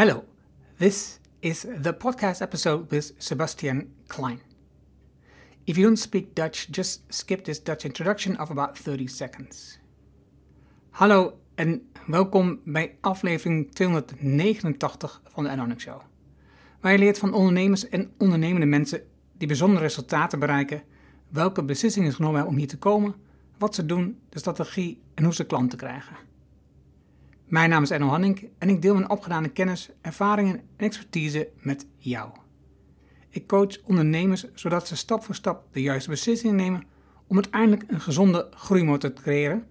Hello, this is the podcast episode with Sebastian Klein. If you don't speak Dutch, just skip this Dutch introduction of about 30 seconds. Hallo en welkom bij aflevering 289 van de Anonic Show. Waar je leert van ondernemers en ondernemende mensen die bijzondere resultaten bereiken, welke beslissingen genomen hebben om hier te komen, wat ze doen, de strategie en hoe ze klanten krijgen. Mijn naam is Enno Hanning en ik deel mijn opgedane kennis, ervaringen en expertise met jou. Ik coach ondernemers zodat ze stap voor stap de juiste beslissingen nemen om uiteindelijk een gezonde groeimotor te creëren,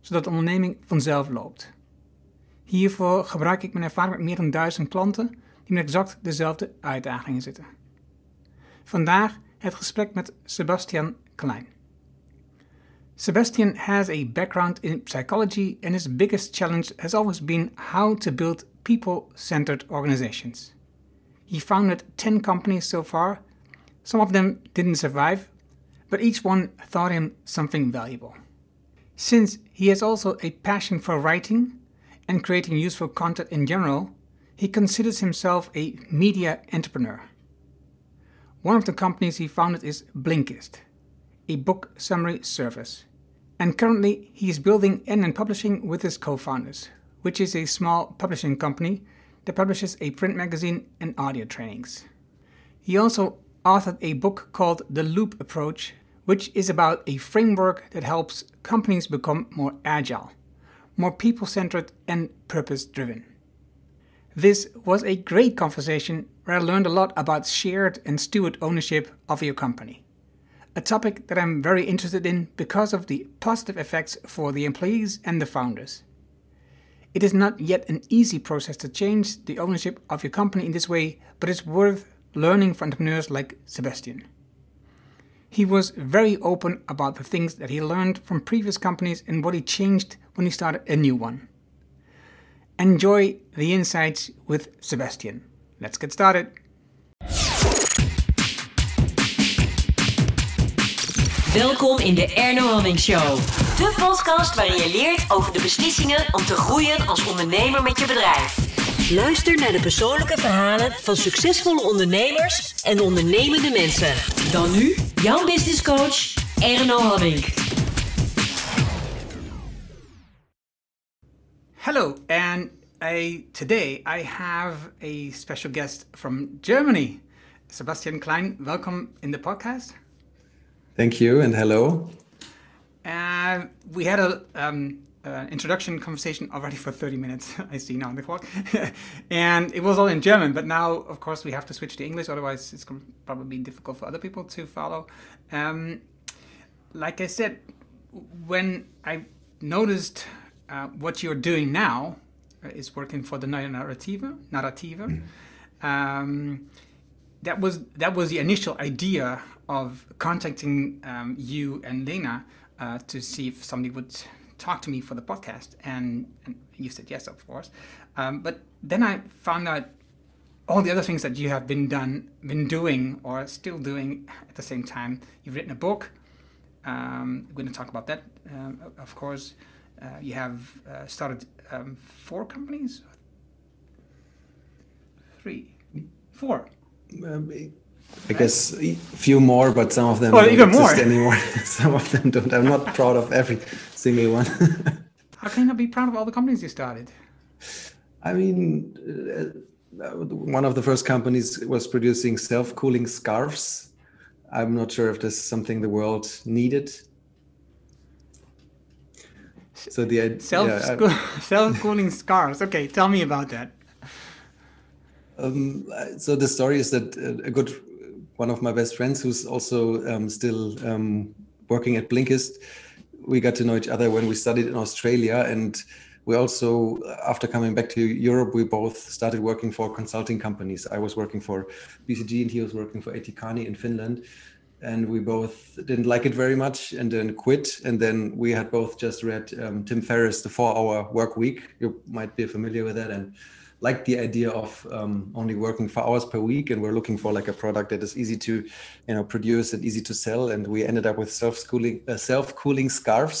zodat de onderneming vanzelf loopt. Hiervoor gebruik ik mijn ervaring met meer dan duizend klanten die met exact dezelfde uitdagingen zitten. Vandaag het gesprek met Sebastian Klein. Sebastian has a background in psychology, and his biggest challenge has always been how to build people centered organizations. He founded 10 companies so far. Some of them didn't survive, but each one taught him something valuable. Since he has also a passion for writing and creating useful content in general, he considers himself a media entrepreneur. One of the companies he founded is Blinkist a book summary service. And currently, he is building NN Publishing with his co founders, which is a small publishing company that publishes a print magazine and audio trainings. He also authored a book called The Loop Approach, which is about a framework that helps companies become more agile, more people centered, and purpose driven. This was a great conversation where I learned a lot about shared and steward ownership of your company a topic that I'm very interested in because of the positive effects for the employees and the founders. It is not yet an easy process to change the ownership of your company in this way, but it's worth learning from entrepreneurs like Sebastian. He was very open about the things that he learned from previous companies and what he changed when he started a new one. Enjoy the insights with Sebastian. Let's get started. Welkom in de Erno Hamming Show. De podcast waarin je leert over de beslissingen om te groeien als ondernemer met je bedrijf. Luister naar de persoonlijke verhalen van succesvolle ondernemers en ondernemende mensen. Dan nu, jouw business coach, Erno Hamming. Hello, and I, today I have a special guest from Germany. Sebastian Klein, welcome in the podcast. Thank you and hello. Uh, we had a um, uh, introduction conversation already for 30 minutes. I see now on the clock, and it was all in German. But now, of course, we have to switch to English. Otherwise, it's probably difficult for other people to follow. Um, like I said, when I noticed uh, what you're doing now uh, is working for the Narrative. Narrative. Mm. Um, that was that was the initial idea of contacting um, you and Lena uh, to see if somebody would talk to me for the podcast, and, and you said yes, of course. Um, but then I found out all the other things that you have been done, been doing, or still doing at the same time. You've written a book. Um, we're going to talk about that, um, of course. Uh, you have uh, started um, four companies, three, four. I guess a few more, but some of them well, don't even exist more. anymore. some of them don't. I'm not proud of every single one. How can you not be proud of all the companies you started? I mean, uh, one of the first companies was producing self-cooling scarves. I'm not sure if this is something the world needed. So the self yeah, self-cooling scarves. Okay, tell me about that. Um, so the story is that uh, a good one of my best friends who's also um, still um, working at Blinkist. We got to know each other when we studied in Australia, and we also, after coming back to Europe, we both started working for consulting companies. I was working for BCG, and he was working for Etikani in Finland. And we both didn't like it very much, and then quit. And then we had both just read um, Tim Ferriss' The Four Hour Work Week. You might be familiar with that, and like the idea of um, only working four hours per week and we're looking for like a product that is easy to you know produce and easy to sell and we ended up with self-cooling uh, self-cooling scarves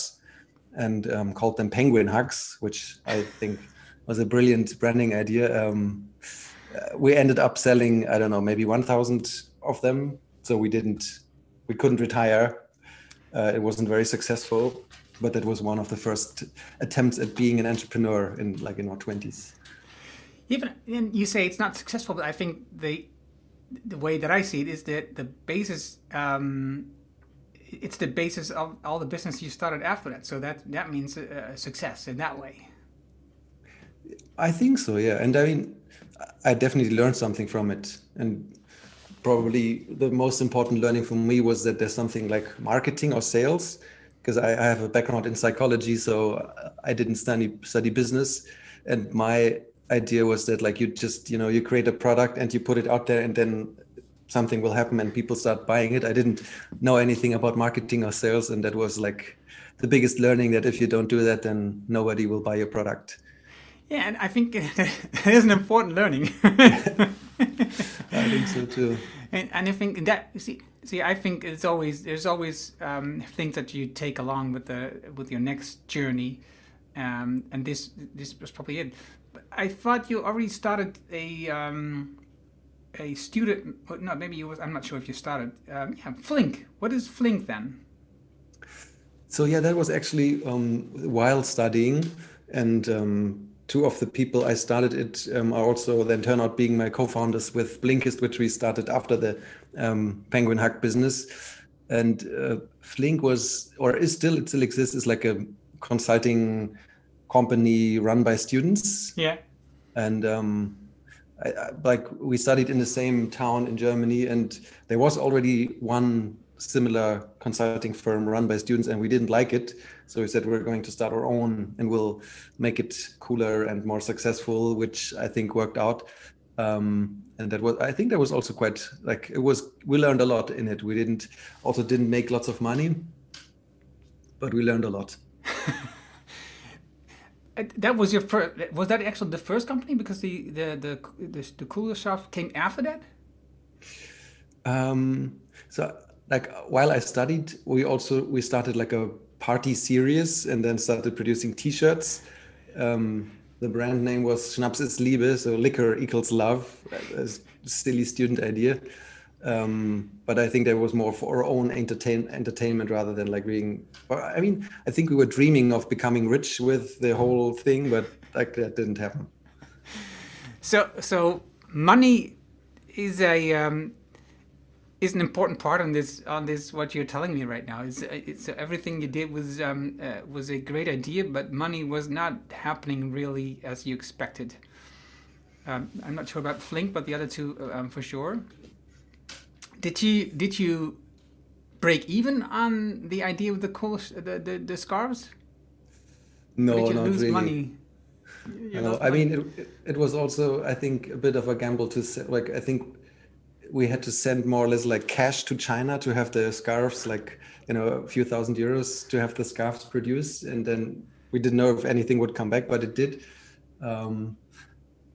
and um, called them penguin hugs which i think was a brilliant branding idea. Um, uh, we ended up selling, I don't know, maybe 1,000 of them. So we didn't, we couldn't retire. Uh, it wasn't very successful, but that was one of the first attempts at being an entrepreneur in like in our 20s. Even and you say it's not successful, but I think the the way that I see it is that the basis um, it's the basis of all the business you started after that. So that that means a success in that way. I think so, yeah. And I mean, I definitely learned something from it. And probably the most important learning for me was that there's something like marketing or sales, because I, I have a background in psychology, so I didn't study study business. And my idea was that like you just you know you create a product and you put it out there and then something will happen and people start buying it i didn't know anything about marketing or sales and that was like the biggest learning that if you don't do that then nobody will buy your product yeah, and I think that is an important learning. I think so too. And, and I think that see see I think it's always there's always um, things that you take along with the with your next journey, um, and this this was probably it. I thought you already started a um, a student. No, maybe you was. I'm not sure if you started. Um, yeah, Flink. What is Flink then? So yeah, that was actually um, while studying and um, two of the people I started it um, are also then turn out being my co-founders with Blinkist, which we started after the um, Penguin Hug business. And uh, Flink was, or is still, it still exists, is like a consulting company run by students. Yeah. And um, I, I, like we studied in the same town in Germany, and there was already one similar consulting firm run by students and we didn't like it so we said we're going to start our own and we'll make it cooler and more successful which i think worked out um, and that was i think that was also quite like it was we learned a lot in it we didn't also didn't make lots of money but we learned a lot that was your first was that actually the first company because the the the the, the cooler shop came after that um so like while I studied, we also we started like a party series and then started producing T-shirts. Um, the brand name was Schnaps ist Liebe, so liquor equals love. A silly student idea, um, but I think that was more for our own entertain entertainment rather than like being. I mean, I think we were dreaming of becoming rich with the whole thing, but like that didn't happen. So, so money is a um, is an important part on this on this what you're telling me right now. It's everything you did was um, uh, was a great idea, but money was not happening really as you expected. Um, I'm not sure about Flink, but the other two um, for sure. Did you did you break even on the idea of the the, the, the scarves? No, did you not lose really. money? no, I mean it, it was also I think a bit of a gamble to say, like I think we had to send more or less like cash to China to have the scarves, like you know, a few thousand euros to have the scarves produced, and then we didn't know if anything would come back, but it did. Um,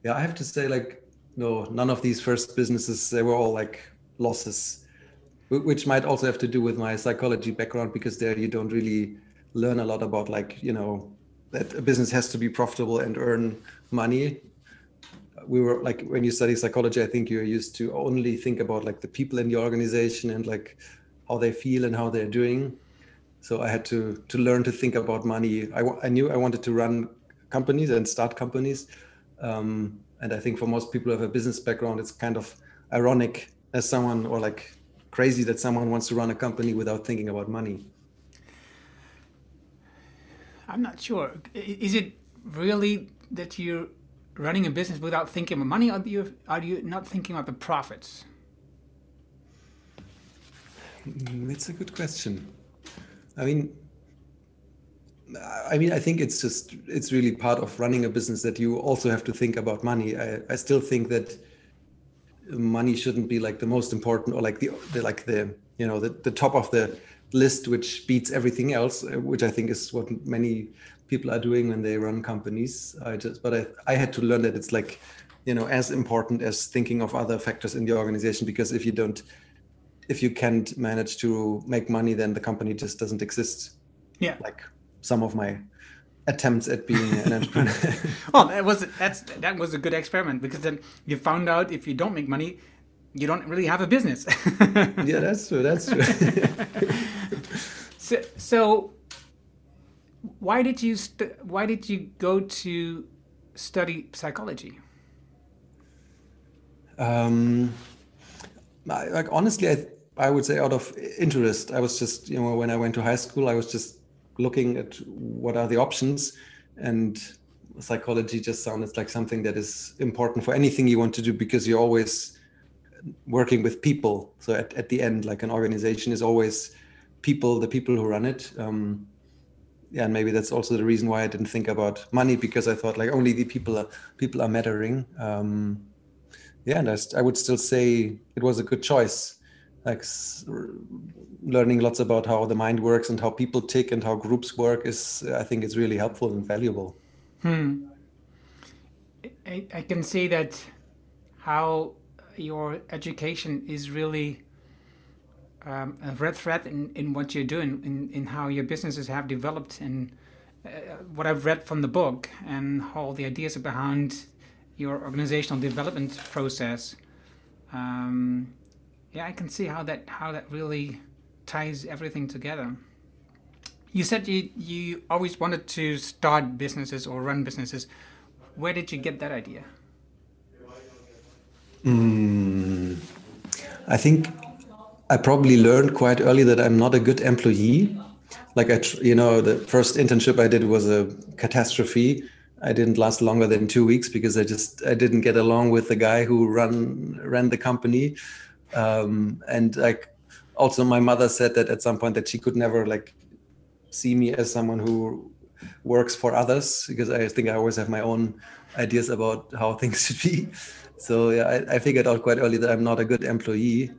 yeah, I have to say, like, no, none of these first businesses they were all like losses, which might also have to do with my psychology background because there you don't really learn a lot about like you know that a business has to be profitable and earn money. We were like when you study psychology i think you're used to only think about like the people in the organization and like how they feel and how they're doing. So i had to to learn to think about money. I, I knew i wanted to run companies and start companies. Um, and i think for most people who have a business background it's kind of ironic as someone or like crazy that someone wants to run a company without thinking about money i'm not sure is it really that you're running a business without thinking about money? Are you are you not thinking about the profits? Mm, that's a good question. I mean, I mean, I think it's just it's really part of running a business that you also have to think about money. I, I still think that money shouldn't be like the most important or like the, the like the you know the, the top of the list which beats everything else uh, which i think is what many people are doing when they run companies. I just, but I, I had to learn that it's like, you know, as important as thinking of other factors in the organization. Because if you don't, if you can't manage to make money, then the company just doesn't exist. Yeah. Like some of my attempts at being an entrepreneur. well, that was that's that was a good experiment because then you found out if you don't make money, you don't really have a business. yeah, that's true. That's true. so, so why did you why did you go to study psychology? Um, I, like honestly, I I would say out of interest. I was just you know when I went to high school, I was just looking at what are the options, and psychology just sounded like something that is important for anything you want to do because you're always working with people. So at, at the end, like an organization is always people, the people who run it. Um, yeah, and maybe that's also the reason why I didn't think about money because I thought like only the people are people are mattering. Um, yeah, and I, I would still say it was a good choice. Like learning lots about how the mind works and how people tick and how groups work is, I think, it's really helpful and valuable. Hmm. I, I can see that how your education is really um, a red thread in, in what you're doing, in, in how your businesses have developed, and uh, what I've read from the book, and all the ideas behind your organizational development process. Um, yeah, I can see how that how that really ties everything together. You said you you always wanted to start businesses or run businesses. Where did you get that idea? Mm, I think I probably learned quite early that I'm not a good employee. Like I, you know, the first internship I did was a catastrophe. I didn't last longer than two weeks because I just I didn't get along with the guy who run ran the company, um, and like also my mother said that at some point that she could never like see me as someone who works for others because I think I always have my own ideas about how things should be. So yeah, I, I figured out quite early that I'm not a good employee.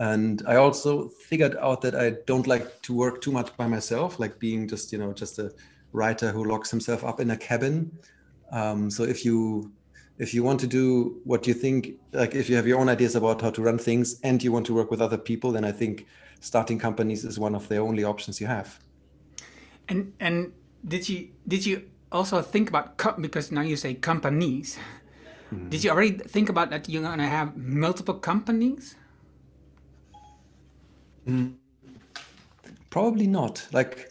And I also figured out that I don't like to work too much by myself, like being just, you know, just a writer who locks himself up in a cabin. Um, so if you if you want to do what you think, like if you have your own ideas about how to run things and you want to work with other people, then I think starting companies is one of the only options you have. And and did you did you also think about because now you say companies? Mm. Did you already think about that you're gonna have multiple companies? Mm. Probably not. Like,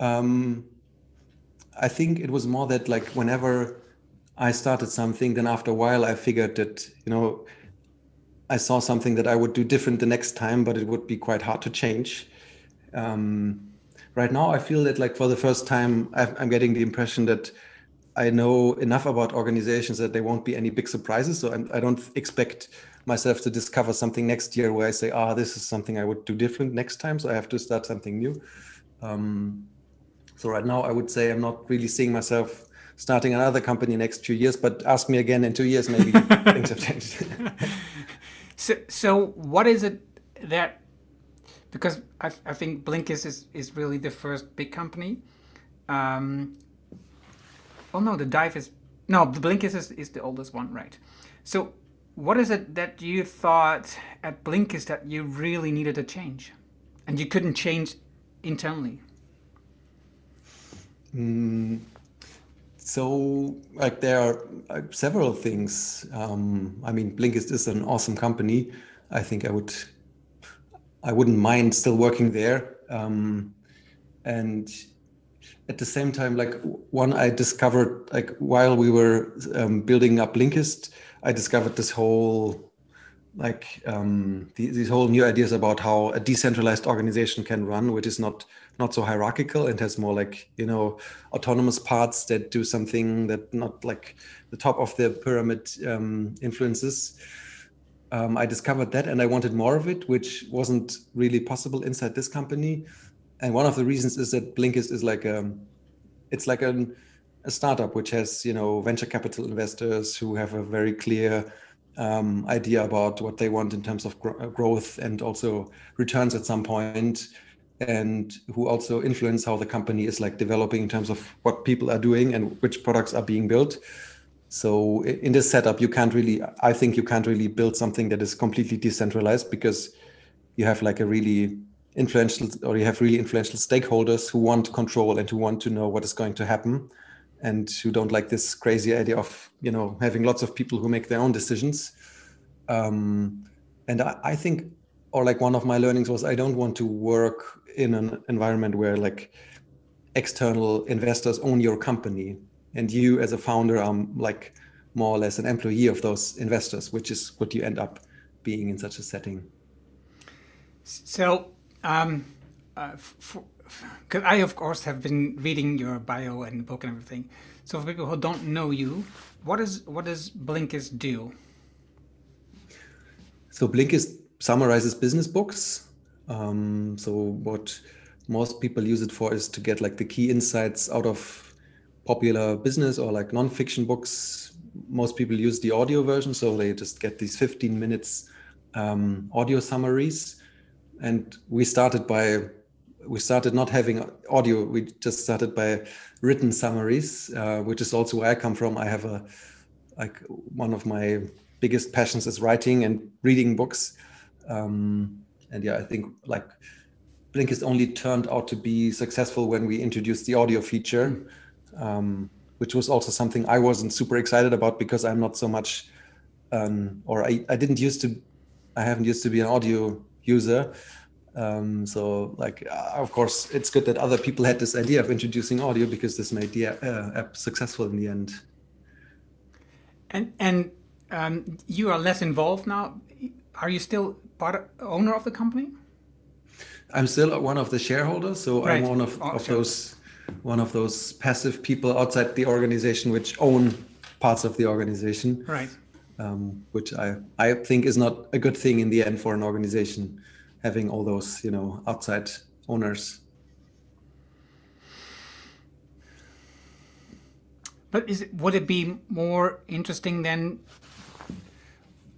um, I think it was more that like whenever I started something, then after a while I figured that you know I saw something that I would do different the next time, but it would be quite hard to change. Um, right now, I feel that like for the first time, I'm getting the impression that I know enough about organizations that there won't be any big surprises. So I'm, I do not expect myself to discover something next year where I say, ah, this is something I would do different next time. So I have to start something new. Um, so right now, I would say I'm not really seeing myself starting another company next few years. But ask me again in two years, maybe things have changed. so, so what is it that? Because I, I think Blinkist is is really the first big company. Um, Oh no, the dive is no. The Blinkist is, is the oldest one, right? So, what is it that you thought at Blinkist that you really needed to change, and you couldn't change internally? Mm, so, like, there are uh, several things. Um, I mean, Blinkist is an awesome company. I think I would, I wouldn't mind still working there. Um, and at the same time, like one I discovered, like while we were um, building up Blinkist, I discovered this whole, like um, the, these whole new ideas about how a decentralized organization can run, which is not not so hierarchical. And has more like you know autonomous parts that do something that not like the top of the pyramid um, influences. Um, I discovered that, and I wanted more of it, which wasn't really possible inside this company. And one of the reasons is that Blinkist is like a, it's like an, a startup which has you know venture capital investors who have a very clear um, idea about what they want in terms of gro- growth and also returns at some point and who also influence how the company is like developing in terms of what people are doing and which products are being built. So in this setup you can't really i think you can't really build something that is completely decentralized because you have like a really influential or you have really influential stakeholders who want control and who want to know what is going to happen and who don't like this crazy idea of you know having lots of people who make their own decisions. Um, and I, I think or like one of my learnings was i don't want to work in an environment where like external investors own your company and you as a founder are like more or less an employee of those investors which is what you end up being in such a setting so um, uh, because I, of course, have been reading your bio and book and everything. So, for people who don't know you, what is what does Blinkist do? So, Blinkist summarizes business books. Um, so, what most people use it for is to get like the key insights out of popular business or like non-fiction books. Most people use the audio version, so they just get these 15 minutes um, audio summaries. And we started by we started not having audio. We just started by written summaries, uh, which is also where I come from. I have a like one of my biggest passions is writing and reading books. Um, and yeah, I think like Blinkist only turned out to be successful when we introduced the audio feature, um, which was also something I wasn't super excited about because I'm not so much, um, or I, I didn't used to, I haven't used to be an audio user. Um, so, like, uh, of course, it's good that other people had this idea of introducing audio because this made the uh, app successful in the end. And and um, you are less involved now. Are you still part owner of the company? I'm still one of the shareholders, so right. I'm one of, oh, of sure. those one of those passive people outside the organization which own parts of the organization. Right. Um, which I I think is not a good thing in the end for an organization having all those you know outside owners but is it, would it be more interesting than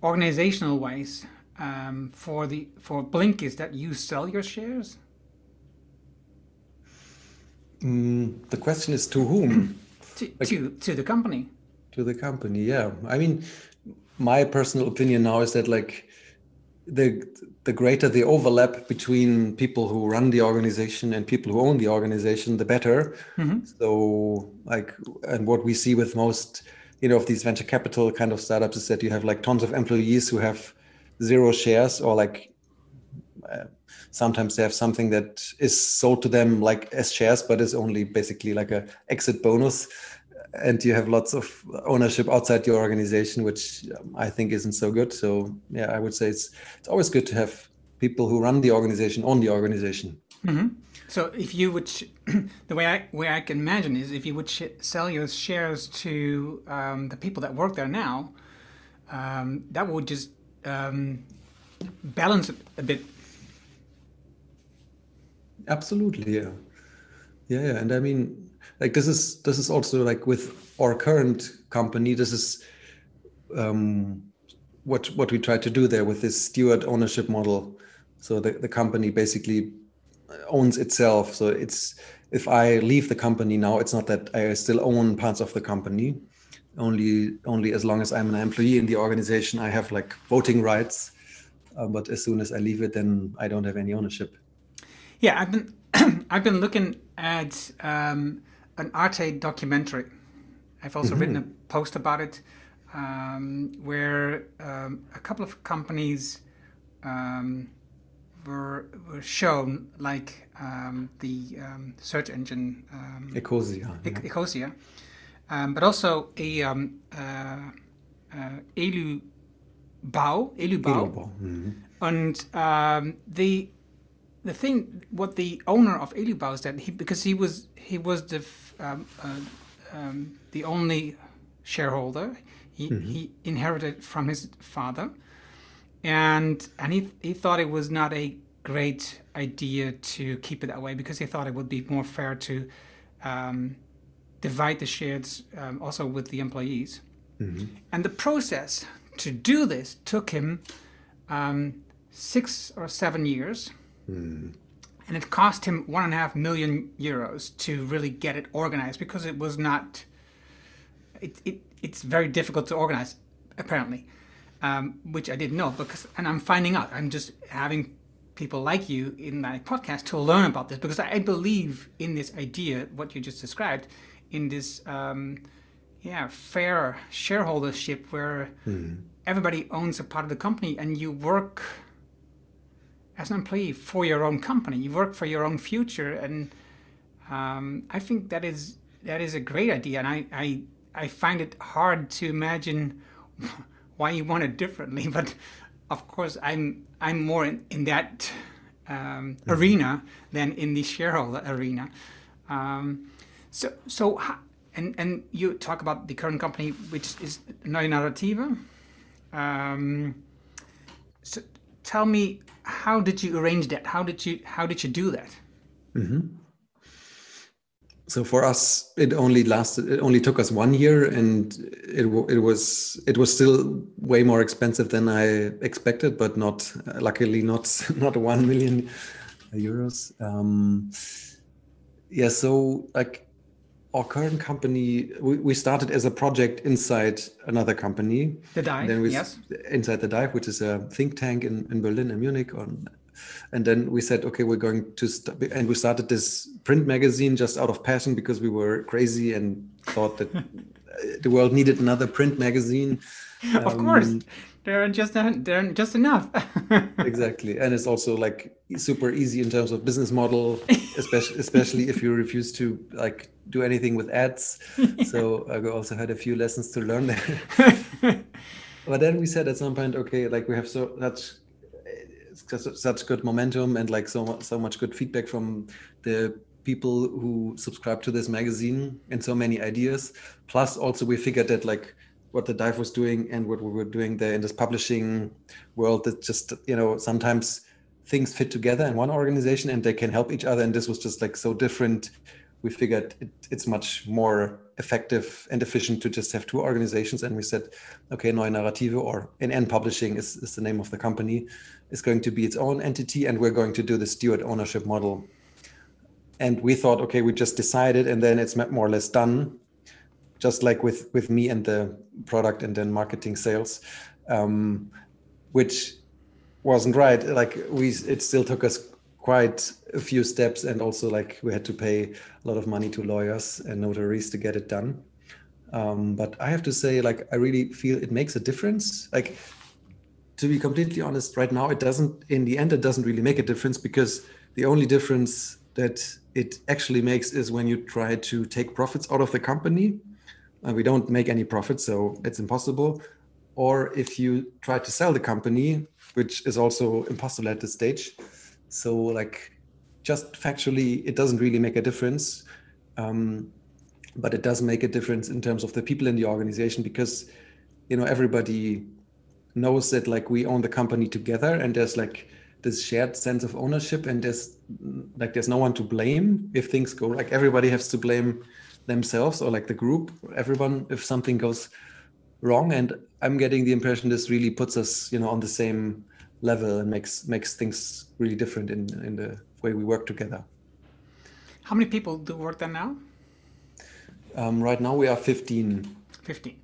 organizational wise um, for the for Blinkist that you sell your shares? Mm, the question is to whom? to, like, to to the company. To the company, yeah. I mean, my personal opinion now is that like the the greater the overlap between people who run the organization and people who own the organization, the better. Mm-hmm. So, like, and what we see with most, you know, of these venture capital kind of startups is that you have like tons of employees who have zero shares or like uh, sometimes they have something that is sold to them like as shares, but is only basically like a exit bonus and you have lots of ownership outside your organization, which um, I think isn't so good. So yeah, I would say it's it's always good to have people who run the organization on the organization. Mm-hmm. So if you would, sh- the way I way I can imagine is if you would sh- sell your shares to um, the people that work there now, um, that would just um, balance it a bit. Absolutely, yeah, yeah, yeah. And I mean, like this is this is also like with our current company this is um, what what we try to do there with this steward ownership model so the, the company basically owns itself so it's if i leave the company now it's not that i still own parts of the company only only as long as i'm an employee in the organization i have like voting rights uh, but as soon as i leave it then i don't have any ownership yeah i've been i've been looking at um, an Arte documentary. I've also mm-hmm. written a post about it um, where um, a couple of companies um, were, were shown, like um, the um, search engine um, Ecosia, e- yeah. Ecosia, but also a uh, uh, Elu Bao, Elobau, mm-hmm. and the the thing, what the owner of Elobau is that he because he was he was the um, uh, um, the only shareholder. He, mm-hmm. he inherited from his father, and and he he thought it was not a great idea to keep it that way because he thought it would be more fair to um, divide the shares um, also with the employees. Mm-hmm. And the process to do this took him um, six or seven years. Mm and it cost him one and a half million euros to really get it organized because it was not. It, it it's very difficult to organize, apparently, um, which I didn't know because, and I'm finding out. I'm just having people like you in my podcast to learn about this because I believe in this idea, what you just described, in this um, yeah fair shareholdership where mm. everybody owns a part of the company and you work as an employee for your own company. You work for your own future, and um, I think that is that is a great idea. And I I, I find it hard to imagine why you want it differently, but of course I'm I'm more in, in that um, mm-hmm. arena than in the shareholder arena. Um, so so and and you talk about the current company, which is Neue Narrative. Um, so tell me, how did you arrange that? How did you how did you do that? Mm-hmm. So for us, it only lasted. It only took us one year, and it it was it was still way more expensive than I expected, but not luckily not not one million euros. Um, yeah, so like our current company, we, we started as a project inside another company. The Dive, then we, yes. Inside the Dive, which is a think tank in, in Berlin and Munich. On, and then we said, okay, we're going to, and we started this print magazine just out of passion because we were crazy and thought that the world needed another print magazine. of um, course they're just they're just enough. Exactly. And it's also like super easy in terms of business model especially especially if you refuse to like do anything with ads. Yeah. so i also had a few lessons to learn there. But then we said at some point okay like we have so such such good momentum and like so so much good feedback from the people who subscribe to this magazine and so many ideas. Plus also we figured that like what the dive was doing and what we were doing there in this publishing world that just you know sometimes things fit together in one organization and they can help each other. And this was just like so different. We figured it, it's much more effective and efficient to just have two organizations. And we said okay neue narrative or nn publishing is, is the name of the company is going to be its own entity. And we're going to do the steward ownership model. And we thought okay we just decided and then it's more or less done just like with with me and the product and then marketing sales um, which wasn't right. Like we it still took us quite a few steps and also like we had to pay a lot of money to lawyers and notaries to get it done. Um, but i have to say like i really feel it makes a difference. Like to be completely honest right now it doesn't in the end it doesn't really make a difference because the only difference that it actually makes is when you try to take profits out of the company and we don't make any profit, so it's impossible. Or if you try to sell the company, which is also impossible at this stage. So, like, just factually, it doesn't really make a difference. Um, but it does make a difference in terms of the people in the organization because, you know, everybody knows that like we own the company together and there's like this shared sense of ownership and there's like there's no one to blame if things go like everybody has to blame themselves or like the group, everyone, if something goes wrong. And I'm getting the impression this really puts us, you know, on the same level and makes makes things really different in in the way we work together. How many people do work there now? Um, right now we are 15. 15.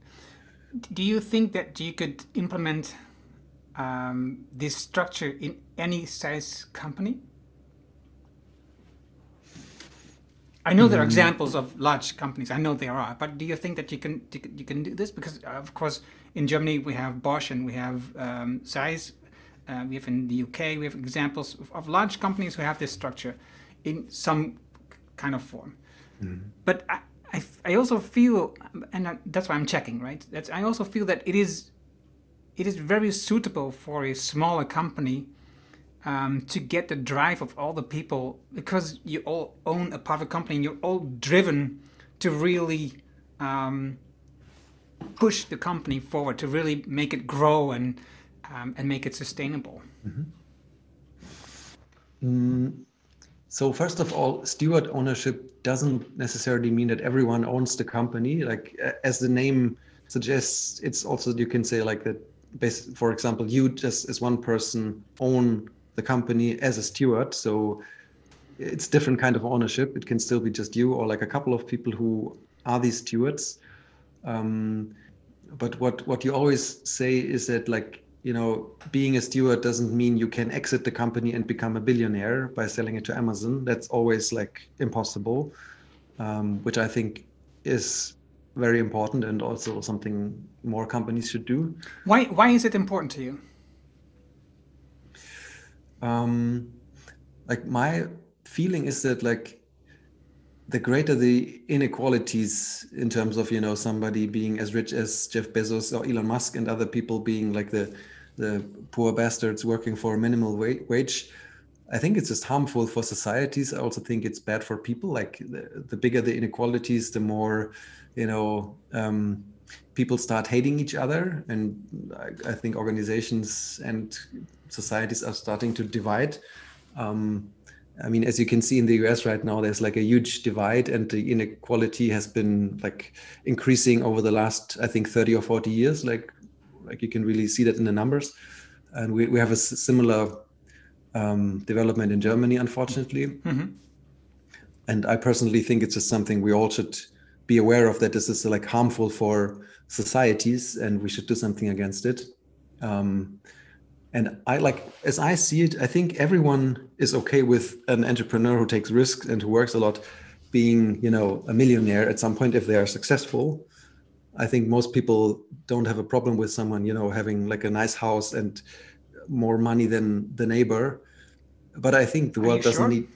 Do you think that you could implement um, this structure in any size company? I know there are mm. examples of large companies. I know there are, but do you think that you can you can do this? Because uh, of course, in Germany we have Bosch and we have um, Zeiss. Uh, we have in the UK we have examples of, of, large companies who have this structure in some kind of form. Mm. But I, I, I, also feel, and I, that's why I'm checking, right? That's I also feel that it is it is very suitable for a smaller company um, to get the drive of all the people because you all own a private company and you're all driven to really um, push the company forward to really make it grow and um, and make it sustainable. Mm-hmm. Mm, so first of all, steward ownership doesn't necessarily mean that everyone owns the company. Like as the name suggests, it's also you can say like that. For example, you just as one person own the company as a steward. So it's different kind of ownership. It can still be just you or like a couple of people who are these stewards. Um, but what what you always say is that like you know, being a steward doesn't mean you can exit the company and become a billionaire by selling it to Amazon. That's always like impossible, um, which I think is very important and also something more companies should do. Why why is it important to you? Um, like my feeling is that like the greater the inequalities in terms of you know somebody being as rich as Jeff Bezos or Elon Musk and other people being like the the poor bastards working for a minimal wage i think it's just harmful for societies. I also think it's bad for people. Like the, the bigger the inequalities the more you know um, people start hating each other. And I, I, think organizations and societies are starting to divide um, i mean as you can see in the us right now there's like a huge divide and the inequality has been like increasing over the last i think 30 or 40 years like like you can really see that in the numbers. And we, we have a similar um, development in Germany, unfortunately. Mm-hmm. And I personally think it's just something we all should be aware of that this is like harmful for societies and we should do something against it. Um, and I like, as I see it, I think everyone is okay with an entrepreneur who takes risks and who works a lot being, you know, a millionaire at some point if they are successful. I think most people don't have a problem with someone, you know, having like a nice house and more money than the neighbor. But I think the world doesn't sure? need.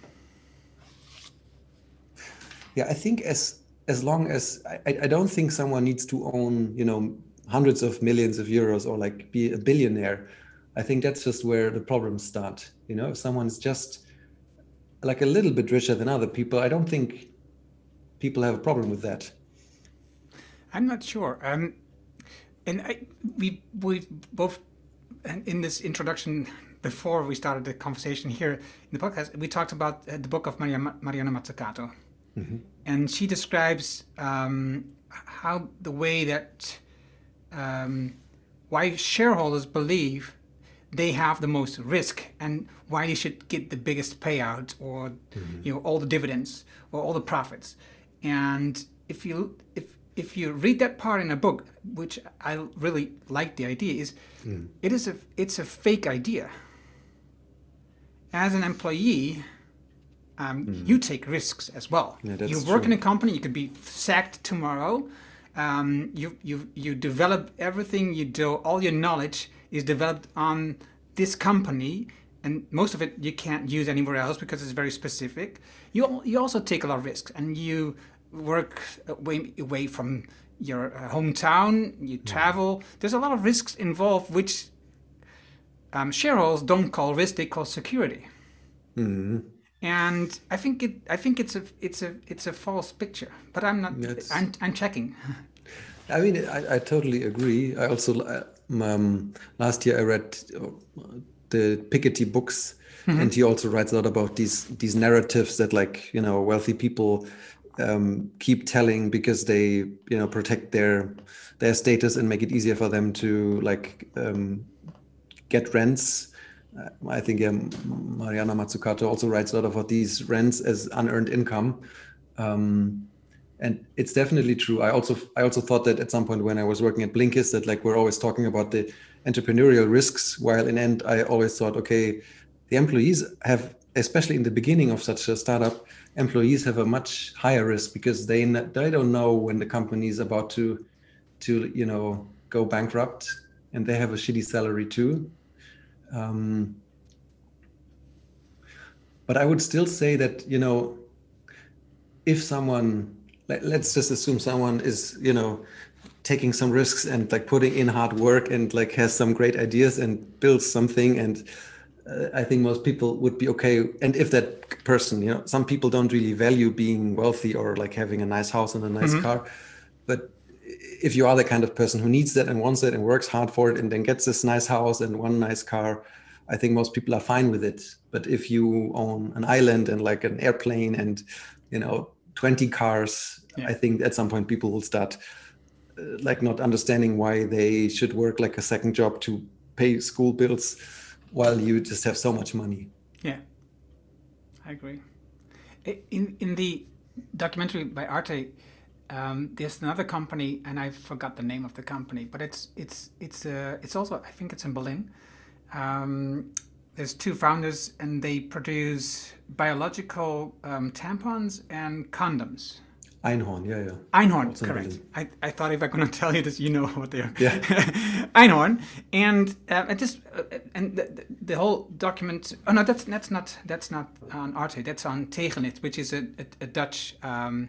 Yeah, I think as as long as I, I don't think someone needs to own, you know, hundreds of millions of euros or like be a billionaire. I think that's just where the problems start. You know, if someone's just like a little bit richer than other people, I don't think people have a problem with that. I'm not sure. Um, and I, we we both in this introduction before we started the conversation here in the podcast, we talked about uh, the book of Maria, Mariana Mazzucato, mm-hmm. and she describes um, how the way that um, why shareholders believe they have the most risk and why they should get the biggest payout or mm-hmm. you know all the dividends or all the profits and if you if if you read that part in a book, which I really like the idea, is mm. it is a it's a fake idea. As an employee, um, mm. you take risks as well. Yeah, you work true. in a company, you could be sacked tomorrow. Um, you you you develop everything you do, all your knowledge is developed on this company, and most of it you can't use anywhere else because it's very specific. You you also take a lot of risks, and you work away, away from your uh, hometown, you mm-hmm. travel. There's a lot of risks involved, which um, shareholders don't call risk; they call security. Mm-hmm. And I think it. I think it's a. It's a. It's a false picture. But I'm not. I'm. I'm checking. I mean, I, I totally agree. I also uh, um, last year I read uh, the Piketty books, mm-hmm. and he also writes a lot about these these narratives that like you know wealthy people um, keep telling because they you know protect their their status and make it easier for them to like um, get rents. Uh, I think um, Mariana Mazzucato also writes a lot about these rents as unearned income. Um, and it's definitely true. I also I also thought that at some point when I was working at Blinkist that like we're always talking about the entrepreneurial risks, while in end I always thought, okay, the employees have, especially in the beginning of such a startup, employees have a much higher risk because they they don't know when the company is about to to you know go bankrupt and they have a shitty salary too um, but i would still say that you know if someone let, let's just assume someone is you know taking some risks and like putting in hard work and like has some great ideas and builds something and uh, I think most people would be okay. And if that person, you know, some people don't really value being wealthy or like having a nice house and a nice mm-hmm. car. But if you are the kind of person who needs that and wants it and works hard for it and then gets this nice house and one nice car, I think most people are fine with it. But if you own an island and like an airplane and, you know, 20 cars, yeah. I think at some point people will start uh, like not understanding why they should work like a second job to pay school bills while you just have so much money. Yeah, I agree. In in the documentary by Arte, um, there's another company, and I forgot the name of the company, but it's it's it's uh, it's also I think it's in Berlin. Um, there's two founders, and they produce biological um, tampons and condoms. Einhorn, yeah, yeah. Einhorn, in correct. I, I thought if I'm going to tell you this, you know what they are. Yeah. Einhorn, and uh, it just uh, and the, the- the whole document. Oh no, that's that's not that's not on Arte. That's on Tegenlicht, which is a, a, a Dutch um,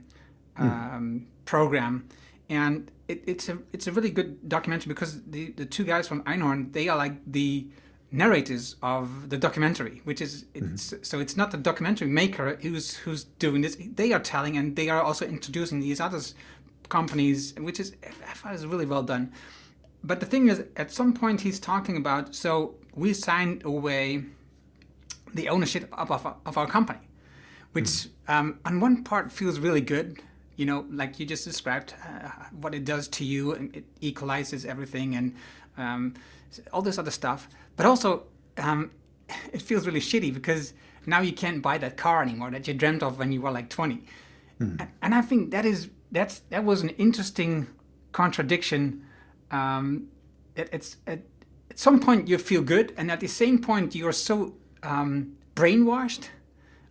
um, program, and it, it's a it's a really good documentary because the the two guys from Einhorn they are like the narrators of the documentary, which is it's, so it's not the documentary maker who's who's doing this. They are telling, and they are also introducing these other companies, which is I thought is really well done. But the thing is, at some point he's talking about so we signed away the ownership of, of, of our company, which um, on one part feels really good. You know, like you just described, uh, what it does to you, and it equalizes everything, and um, all this other stuff. But also, um, it feels really shitty because now you can't buy that car anymore that you dreamt of when you were like 20. And, and I think that is that's that was an interesting contradiction. Um, it, it's at, at some point you feel good, and at the same point you are so um, brainwashed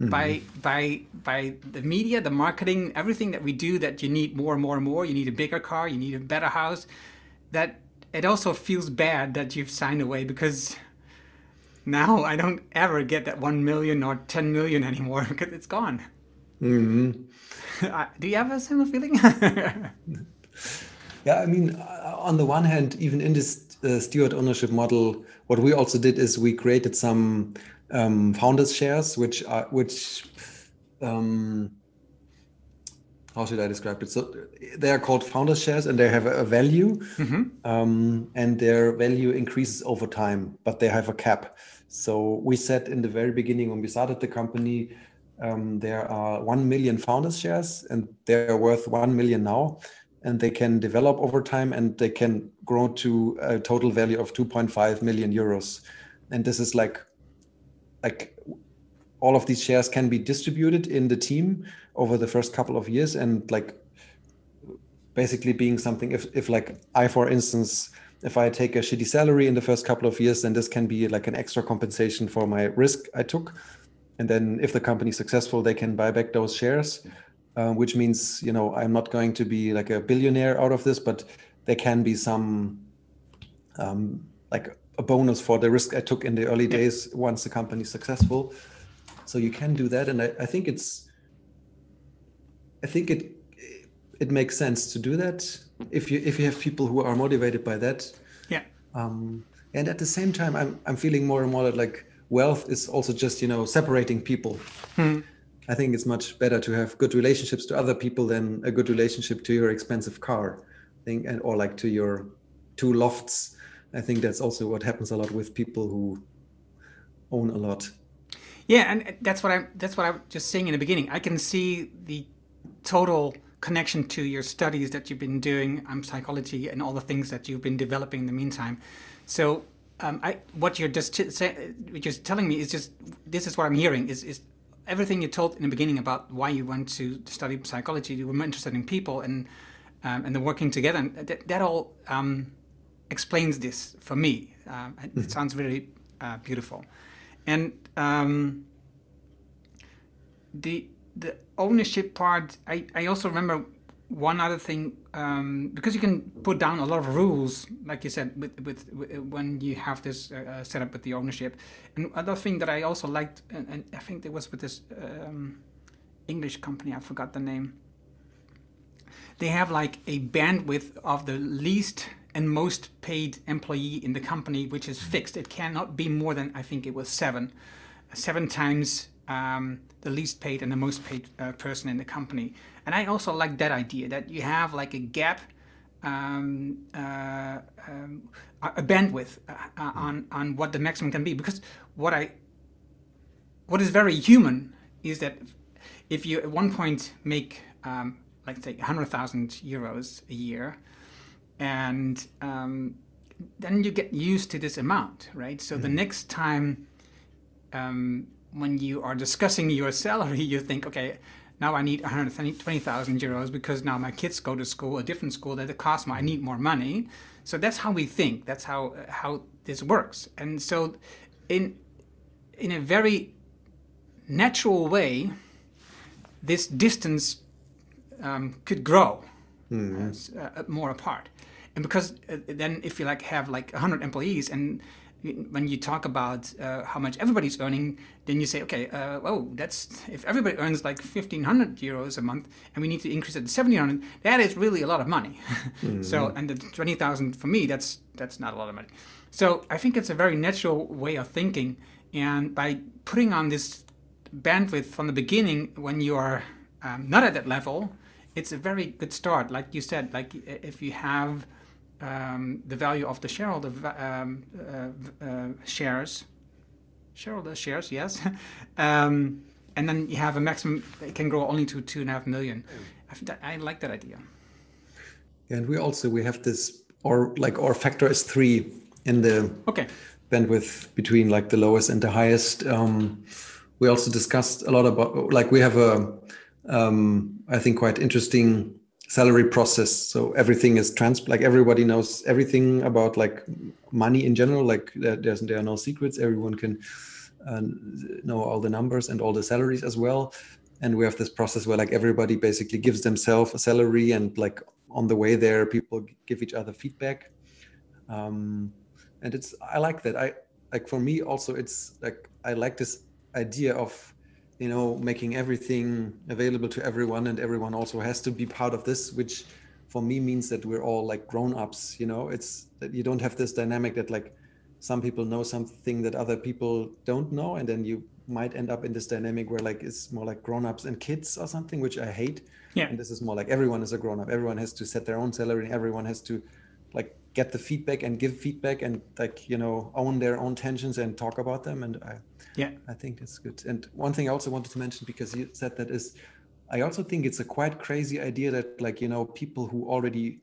by by by the media, the marketing, everything that we do that you need more and more and more. You need a bigger car, you need a better house. That it also feels bad that you've signed away because now I don't ever get that one million or ten million anymore because it's gone. Uh, do you have a similar feeling? Yeah, I mean, uh, on the one hand, even in this uh, steward ownership model, what we also did is we created some um, founders shares, which are which um, how should I describe it? So they are called founder shares, and they have a, value, um, and their value increases over time, but they have a cap. So we said in the very beginning when we started the company, um, there are 1 million founders shares and they're worth 1 million now and they can develop over time and they can grow to a total value of 2.5 million euros and this is like like all of these shares can be distributed in the team over the first couple of years and like basically being something if, if like i for instance if i take a shitty salary in the first couple of years then this can be like an extra compensation for my risk i took. And then if the company successful they can buy back those shares uh, which means you know i'm not going to be like a billionaire out of this but there can be some um, like a bonus for the risk i took in the early days once the company is successful so you can do that and I, I think it's i think it it makes sense to do that if you if you have people who are motivated by that. Yeah. um, and at the same time I'm, I'm feeling more and more that like wealth is also just you know separating people. I think it's much better to have good relationships to other people than a good relationship to your expensive car thing and or like to your two lofts. I think that's also what happens a lot with people who own a lot Yeah, and that's what I that's what I was just saying in the beginning. I can see the total connection to your studies that you've been doing, um, psychology, and all the things that you've been developing in the meantime. So, um, I what you're just t- say, what you're telling me is just this is what I'm hearing is is everything you told in the beginning about why you went to study psychology. You were more interested in people and um, and the working together, and that, that all um, explains this for me. Um, it it sounds very uh, beautiful, and um, the the ownership part. I, I also remember one other thing um, because you can put down a lot of rules, like you said, with with, with when you have this uh, uh, set up with the ownership. And other thing that I also liked, and, and I think it was with this um, English company. I forgot the name they have like a bandwidth of the least and most paid employee in the company, which is fixed. It cannot be more than I think it was seven, seven times um, the least paid and the most paid uh, person in the company. And I also like that idea that you have like a gap, um, uh, um, a bandwidth uh, uh, on on what the maximum can be. Because what I what is very human is that if you at one point make um, like say 100,000 euros a year and um, then you get used to this amount right so the next time um, when you are discussing your salary you think okay now I need 120,000 euros because now my kids go to school, a different school that it costs more. I need more money. So that's how we think. That's how how this works. And so, in in a very natural way, this distance um, could grow mm-hmm. uh, more apart. And because uh, then, if you like have like 100 employees and when you talk about uh, how much everybody's earning, then you say, okay, uh, oh, that's if everybody earns like 1,500 euros a month, and we need to increase it to 1,700, that is really a lot of money. mm-hmm. So, and the 20,000 for me, that's that's not a lot of money. So, I think it's a very natural way of thinking, and by putting on this bandwidth from the beginning, when you are um, not at that level, it's a very good start. Like you said, like if you have um, the value of the shareholder um, uh, uh, shares, shareholder shares, yes, um, and then you have a maximum. It can grow only to two and a half million. I, that, I like that idea. And we also we have this, or like our factor is three in the okay bandwidth between like the lowest and the highest. Um, we also discussed a lot about like we have a um, I think quite interesting salary process so everything is trans like everybody knows everything about like money in general like there's there are no secrets. Everyone can uh, know all the numbers and all the salaries as well. And we have this process where like everybody basically gives themselves a salary and like on the way there people give each other feedback. Um, and it's i like that. I like for me also it's like i like this idea of you know making everything available to everyone and everyone also has to be part of this which for me means that we're all like grown-ups you know? It's that you don't have this dynamic that like some people know something that other people don't know and then you might end up in this dynamic where like it's more like grown-ups and kids or something which i hate. Yeah. And this is more like everyone is a grown-up. Everyone has to set their own salary and everyone has to like get the feedback and give feedback and like you know own their own tensions and talk about them and i yeah. I think that's good. And one thing i also wanted to mention because you said that is i also think it's a quite crazy idea that like you know people who already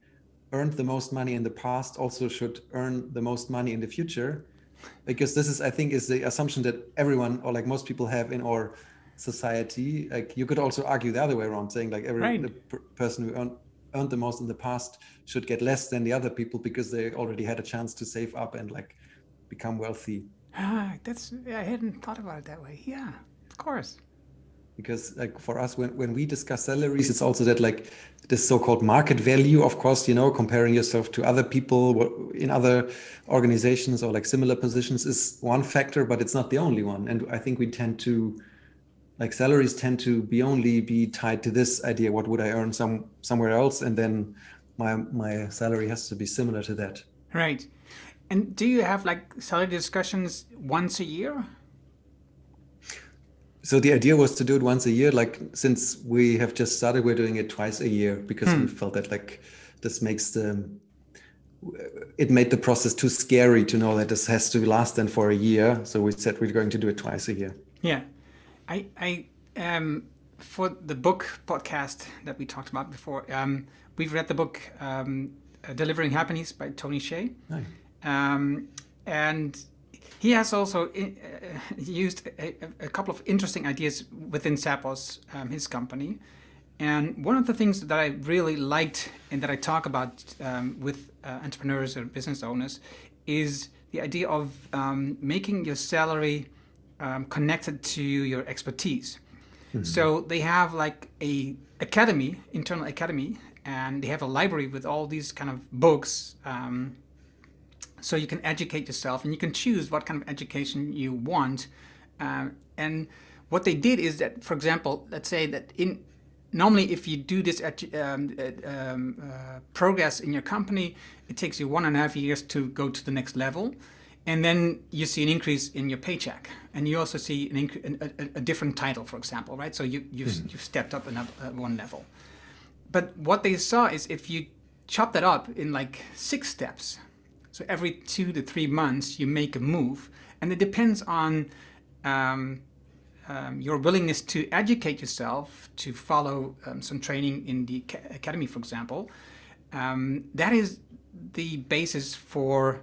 earned the most money in the past also should earn the most money in the future. Because this is i think is the assumption that everyone or like most people have in our society. Like you could also argue the other way around saying like every right. the per- person who earned earned the most in the past should get less than the other people because they already had a chance to save up and like become wealthy Ah, that's I hadn't thought about it that way. Yeah, of course. Because like for us, when, when we discuss salaries, it's also that like this so-called market value, of course, you know, comparing yourself to other people in other organizations or like similar positions is one factor, but it's not the only one. And I think we tend to like salaries tend to be only be tied to this idea, what would I earn some somewhere else? And then my my salary has to be similar to that. Right. And do you have like salary discussions once a year? So the idea was to do it once a year. Like since we have just started, we're doing it twice a year because hmm. we felt that like this makes the it made the process too scary to know that this has to last then for a year. So we said we're going to do it twice a year. Yeah, I I um for the book podcast that we talked about before. Um, we've read the book um, Delivering Happiness by Tony Hsieh. Nice. Um, and he has also in, uh, used a, a, couple of interesting ideas within Zappos, um, his company. And one of the things that I really liked and that I talk about um, with uh, entrepreneurs or business owners is the idea of um, making your salary um, connected to your expertise. Mm-hmm. So they have like a academy, internal academy, and they have a library with all these kind of books um, so you can educate yourself and you can choose what kind of education you want. Uh, and what they did is that, for example, let's say that in normally if you do this um, um, uh, progress in your company, it takes you one and a half years to go to the next level. And then you see an increase in your paycheck, and you also see an inc- a, a, a, different title, for example, right? So you you've, mm-hmm. you've stepped up another uh, one level. But what they saw is if you chop that up in like six steps, so every two to three months, you make a move, and it depends on um, um, your willingness to educate yourself, to follow um, some training in the academy, for example. Um, that is the basis for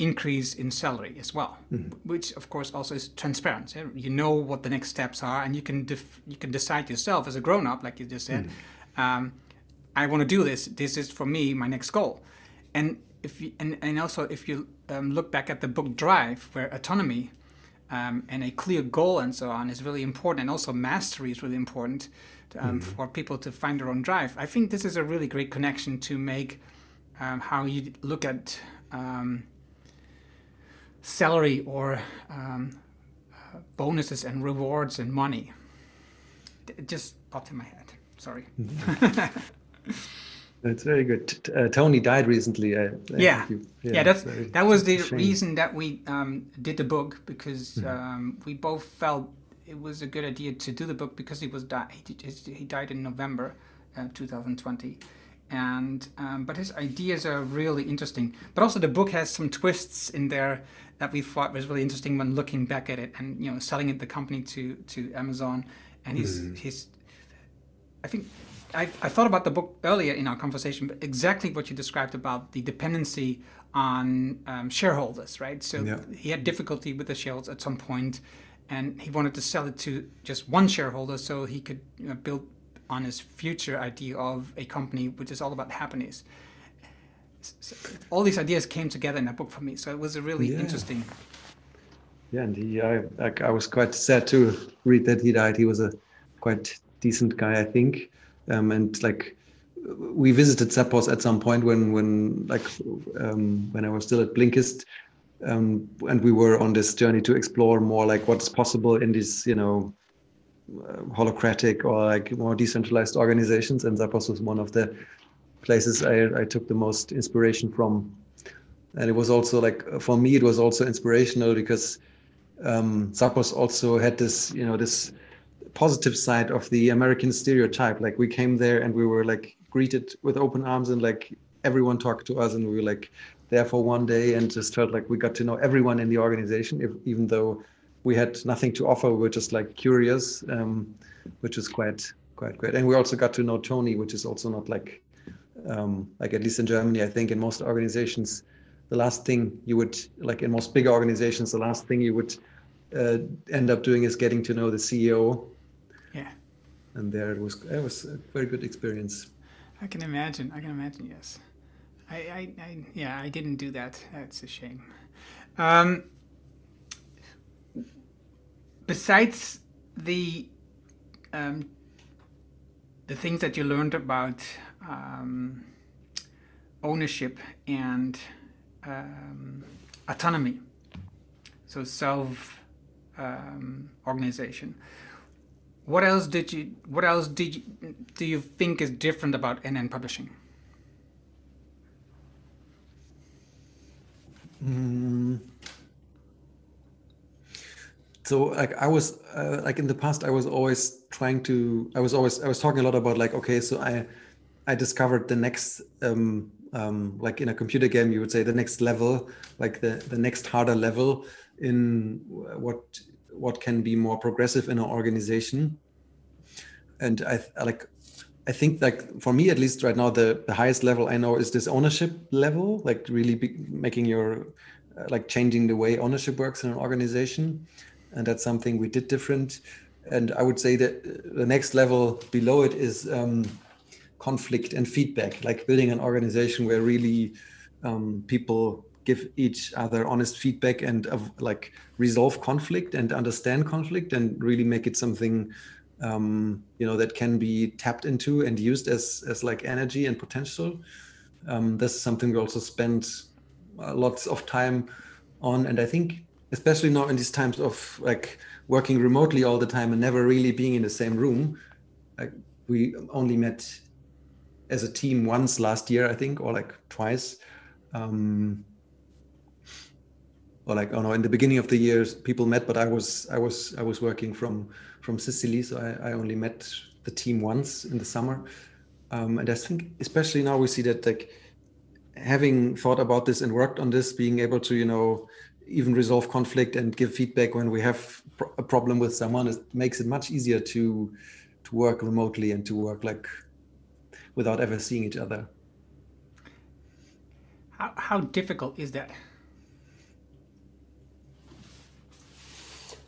increase in salary as well, mm. which of course also is transparent. You know what the next steps are, and you can def- you can decide yourself as a grown up, like you just said. Mm. Um, I want to do this. This is for me my next goal, and if you, and, and also if you um, look back at the book Drive, where autonomy um, and a clear goal and so on is really important, and also mastery is really important um, mm. for people to find their own drive. I think this is a really great connection to make um, how you look at um, salary or um, uh, bonuses and rewards and money. It just popped in my head. Sorry. Mm-hmm. That's very good. Uh, Tony died recently. Uh, yeah. You, yeah, yeah, that's that was the reason that we um, did the book because mm-hmm. um, we both felt it was a good idea to do the book because he was di- he, he died in November, uh, 2020, and um, but his ideas are really interesting. But also the book has some twists in there that we thought was really interesting when looking back at it, and you know, selling it the company to to Amazon, and he's mm. he's, I think. I, I thought about the book earlier in our conversation, but exactly what you described about the dependency on um, shareholders, right? So yeah. he had difficulty with the shareholders at some point, and he wanted to sell it to just one shareholder so he could you know, build on his future idea of a company which is all about happiness. So all these ideas came together in that book for me, so it was a really yeah. interesting. Yeah, and he, I, I was quite sad to read that he died. He was a quite decent guy, I think, um, and like we visited Zappos at some point when when like um, when I was still at Blinkist, um, and we were on this journey to explore more like what's possible in these you know uh, holacratic or like more decentralized organizations. And Zappos was one of the places I, I took the most inspiration from. And it was also like for me it was also inspirational because um, Zappos also had this you know this positive side of the American stereotype like we came there and we were like greeted with open arms and like everyone talked to us and we were like there for one day and just felt like we got to know everyone in the organization, if, even though we had nothing to offer. We were just like curious, um, which is quite quite great. And we also got to know Tony, which is also not like um, like at least in Germany, I think in most organizations, the last thing you would like in most big organizations, the last thing you would uh, end up doing is getting to know the CEO. And there it was it was a very good experience. I can imagine. I can imagine. Yes. I, I, I, yeah, I didn't do that. That's a shame. Um, besides the um, the things that you learned about um, ownership and um, autonomy, so self um, organization. What else did you? What else did you, do you think is different about NN Publishing? Mm. So like I was uh, like in the past I was always trying to I was always I was talking a lot about like okay so I I discovered the next um, um, like in a computer game you would say the next level like the the next harder level in what what can be more progressive in an organization. And I like I think like for me at least right now the the highest level I know is this ownership level like really be, making your uh, like changing the way ownership works in an organization. And that's something we did different. And I would say that the next level below it is um, conflict and feedback like building an organization where really um, people give each other honest feedback and uh, like resolve conflict and understand conflict and really make it something um, you know that can be tapped into and used as as like energy and potential. Um, this is something we also spend uh, lots of time on, and I think especially now in these times of like working remotely all the time and never really being in the same room. Like we only met as a team once last year, I think, or like twice. Um, or like, oh no, in the beginning of the years people met, but I was, I was, I was working from from Sicily, so I, I only met the team once in the summer. Um, and I think, especially now, we see that like having thought about this and worked on this, being able to, you know, even resolve conflict and give feedback when we have a problem with someone, it makes it much easier to to work remotely and to work like without ever seeing each other. How, how difficult is that?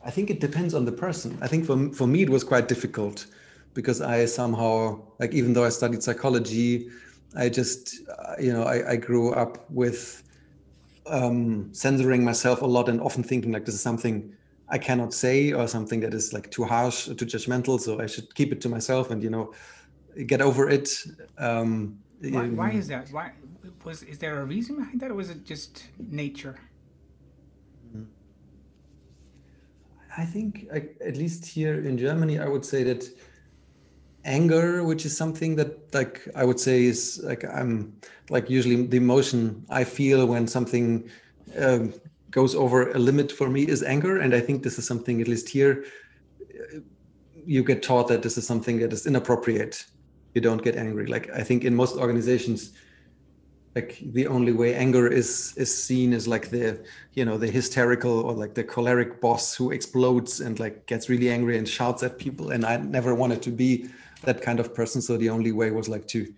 I think it depends on the person. I think for for me it was quite difficult because I somehow like even though I studied psychology, I just uh, you know I, I grew up with um, censoring myself a lot and often thinking like this is something I cannot say or something that is like too harsh or too judgmental. So I should keep it to myself and you know get over it. Um, why, why is that? Why was is there a reason behind that, or was it just nature? I think, at least here in Germany, I would say that anger, which is something that, like, I would say is like I'm like usually the emotion I feel when something um, goes over a limit for me is anger, and I think this is something at least here you get taught that this is something that is inappropriate. You don't get angry. Like I think in most organizations, like the only way anger is is seen is like the you know the hysterical or like the choleric boss who explodes and like gets really angry and shouts at people. And i never wanted to be that kind of person. So the only way was like to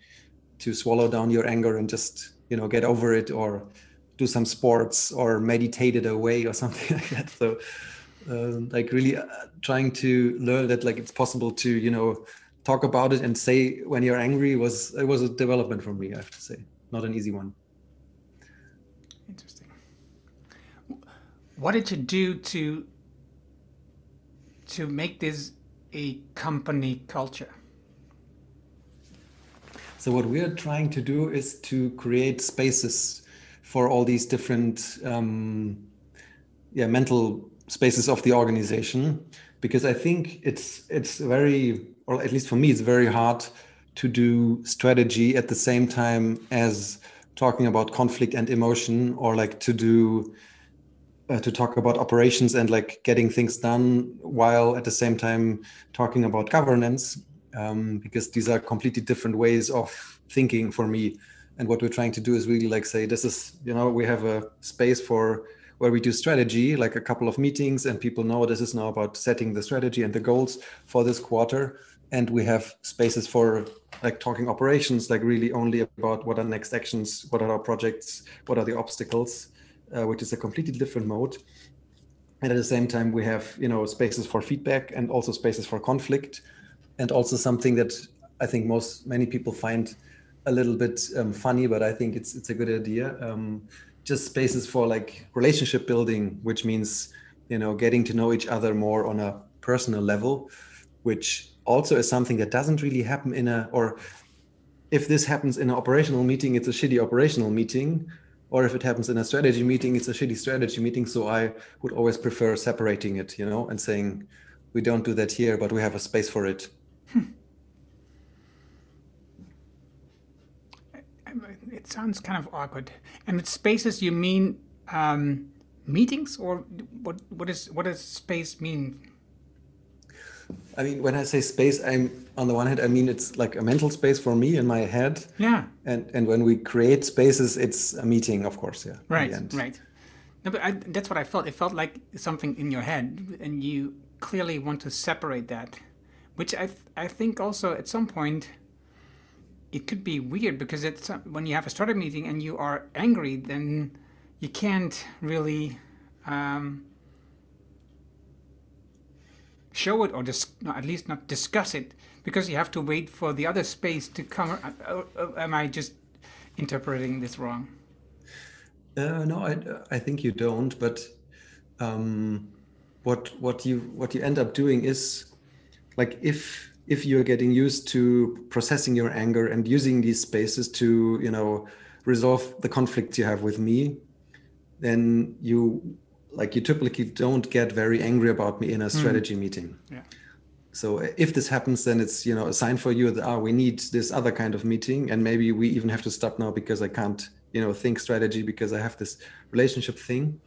to swallow down your anger and just you know get over it or do some sports or meditate it away or something like that. So uh, like really uh, trying to learn that like it's possible to you know talk about it and say when you're angry was it was a development for me i have to say not an easy one. Interesting. What did you do to to make this a company culture? So what we are trying to do is to create spaces for all these different um, yeah mental spaces of the organization because I think it's it's very or at least for me it's very hard to do strategy at the same time as talking about conflict and emotion or like to do uh, to talk about operations and like getting things done while at the same time talking about governance um, because these are completely different ways of thinking for me. And what we're trying to do is really like say this is you know we have a space for where we do strategy like a couple of meetings and people know this is now about setting the strategy and the goals for this quarter. And we have spaces for like talking operations like really only about what are next actions what are our projects what are the obstacles uh, which is a completely different mode. And at the same time we have you know spaces for feedback and also spaces for conflict. And also something that i think most many people find a little bit um, funny but i think it's it's a good idea um, just spaces for like relationship building which means you know getting to know each other more on a personal level which also is something that doesn't really happen in a or if this happens in an operational meeting it's a shitty operational meeting. Or if it happens in a strategy meeting it's a shitty strategy meeting. So i would always prefer separating it you know and saying we don't do that here but we have a space for it. Hmm. it sounds kind of awkward. And with spaces you mean um, meetings? Or what what is what does space mean I mean, when I say space, I'm on the one hand, I mean it's like a mental space for me in my head. Yeah. And and when we create spaces, it's a meeting, of course. Yeah. Right. Right. No, but I, that's what I felt. It felt like something in your head, and you clearly want to separate that, which I I think also at some point. It could be weird because it's when you have a startup meeting and you are angry, then you can't really um, show it or dis- at least not discuss it because you have to wait for the other space to come. Am I just interpreting this wrong? Uh, no, I, I think you don't. But um, what what you what you end up doing is like if if you're getting used to processing your anger and using these spaces to you know resolve the conflicts you have with me, then you like you typically don't get very angry about me in a hmm. strategy mm. meeting. Yeah. So if this happens, then it's you know a sign for you that ah we need this other kind of meeting, and maybe we even have to stop now because I can't you know think strategy because I have this relationship thing,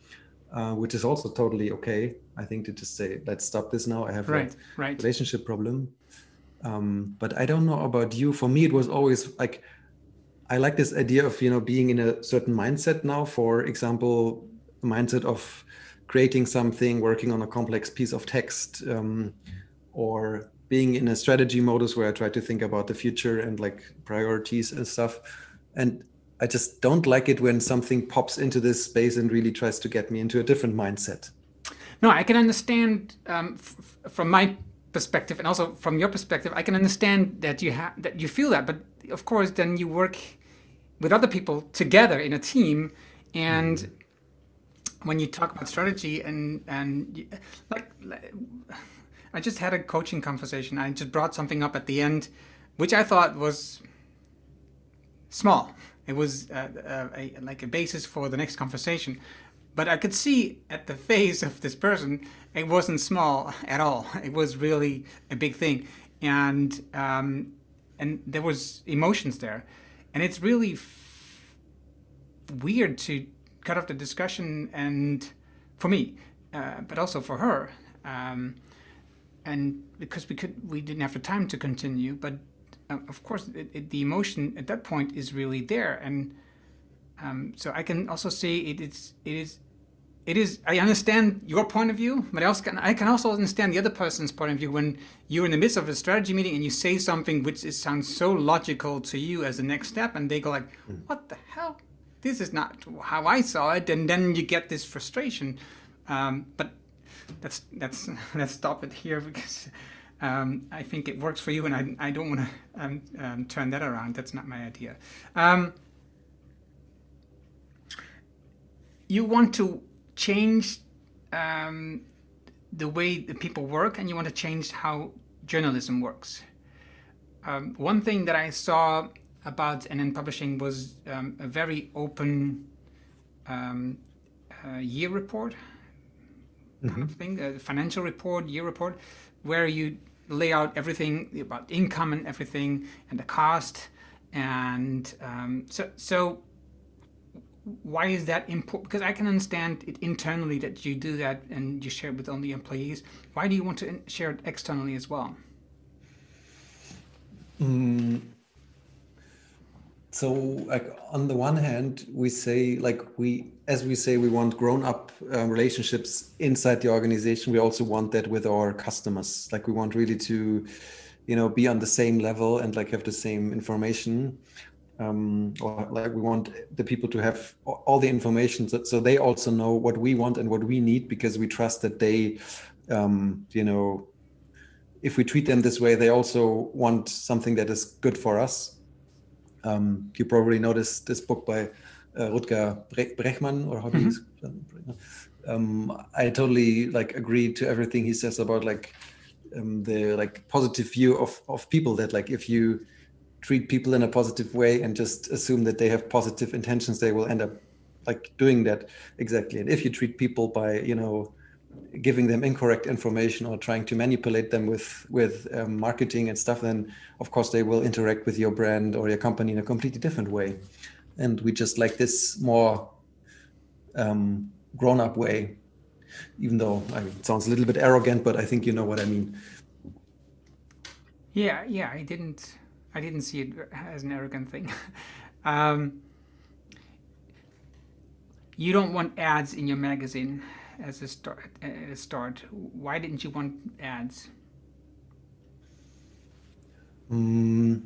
uh, which is also totally okay. I think to just say let's stop this now. I have right, a right. relationship problem. Um, but I don't know about you. For me, it was always like I like this idea of you know being in a certain mindset now. For example, mindset of creating something, working on a complex piece of text, um, or being in a strategy modus where I try to think about the future and like priorities and stuff. And I just don't like it when something pops into this space and really tries to get me into a different mindset. no, I can understand um, f- from my perspective and also from your perspective. I can understand that you have that you feel that, but of course, then you work with other people together in a team, and mm-hmm. When you talk about strategy and and like, I just had a coaching conversation. I just brought something up at the end, which I thought was small. It was uh, uh, a, like a basis for the next conversation. But I could see at the face of this person, it wasn't small at all. It was really a big thing, and um, and there was emotions there, and it's really f- weird to cut off the discussion and for me, uh, but also for her. Um, and because we could we didn't have the time to continue but uh, of course it, it, the emotion at that point is really there and um, so i can also say it is it is it is i understand your point of view but i also can i can also understand the other person's point of view when you're in the midst of a strategy meeting and you say something which is, sounds so logical to you as the next step and they go like hmm. what the hell this is not how i saw it and then you get this frustration um, but let's let's let's stop it here because um, I think it works for you, and I, I don't want to um, um, turn that around. That's not my idea. Um, you want to change um, the way the people work, and you want to change how journalism works. One thing that I saw about NN Publishing was a very open uh, year report kind mm-hmm. of thing, a financial report, year report, where you lay out everything about income and everything and the cost. And um, so, so why is that important? Because I can understand it internally that you do that and you share it with only employees. Why do you want to share it externally as well? Mm, so like on the one hand we say like we as we say we want grown up um, relationships inside the organization. We also want that with our customers. Like we want really to you know be on the same level and like have the same information. Um, or like we want the people to have all the information so, so they also know what we want and what we need because we trust that they um, you know if we treat them this way they also want something that is good for us um, you probably know this, this book by uh, Rutger Bregman, or how do you mm-hmm. um, I totally like agree to everything he says about like um, the like positive view of of people. That like if you treat people in a positive way and just assume that they have positive intentions, they will end up like doing that exactly. And if you treat people by you know giving them incorrect information or trying to manipulate them with with um, marketing and stuff then of course they will interact with your brand or your company in a completely different way. And we just like this more um, grown up way even though I mean, it sounds a little bit arrogant but i think you know what i mean. Yeah yeah i didn't i didn't see it as an arrogant thing. Um, you don't want ads in your magazine as a start. A start. Why didn't you want ads? Mm,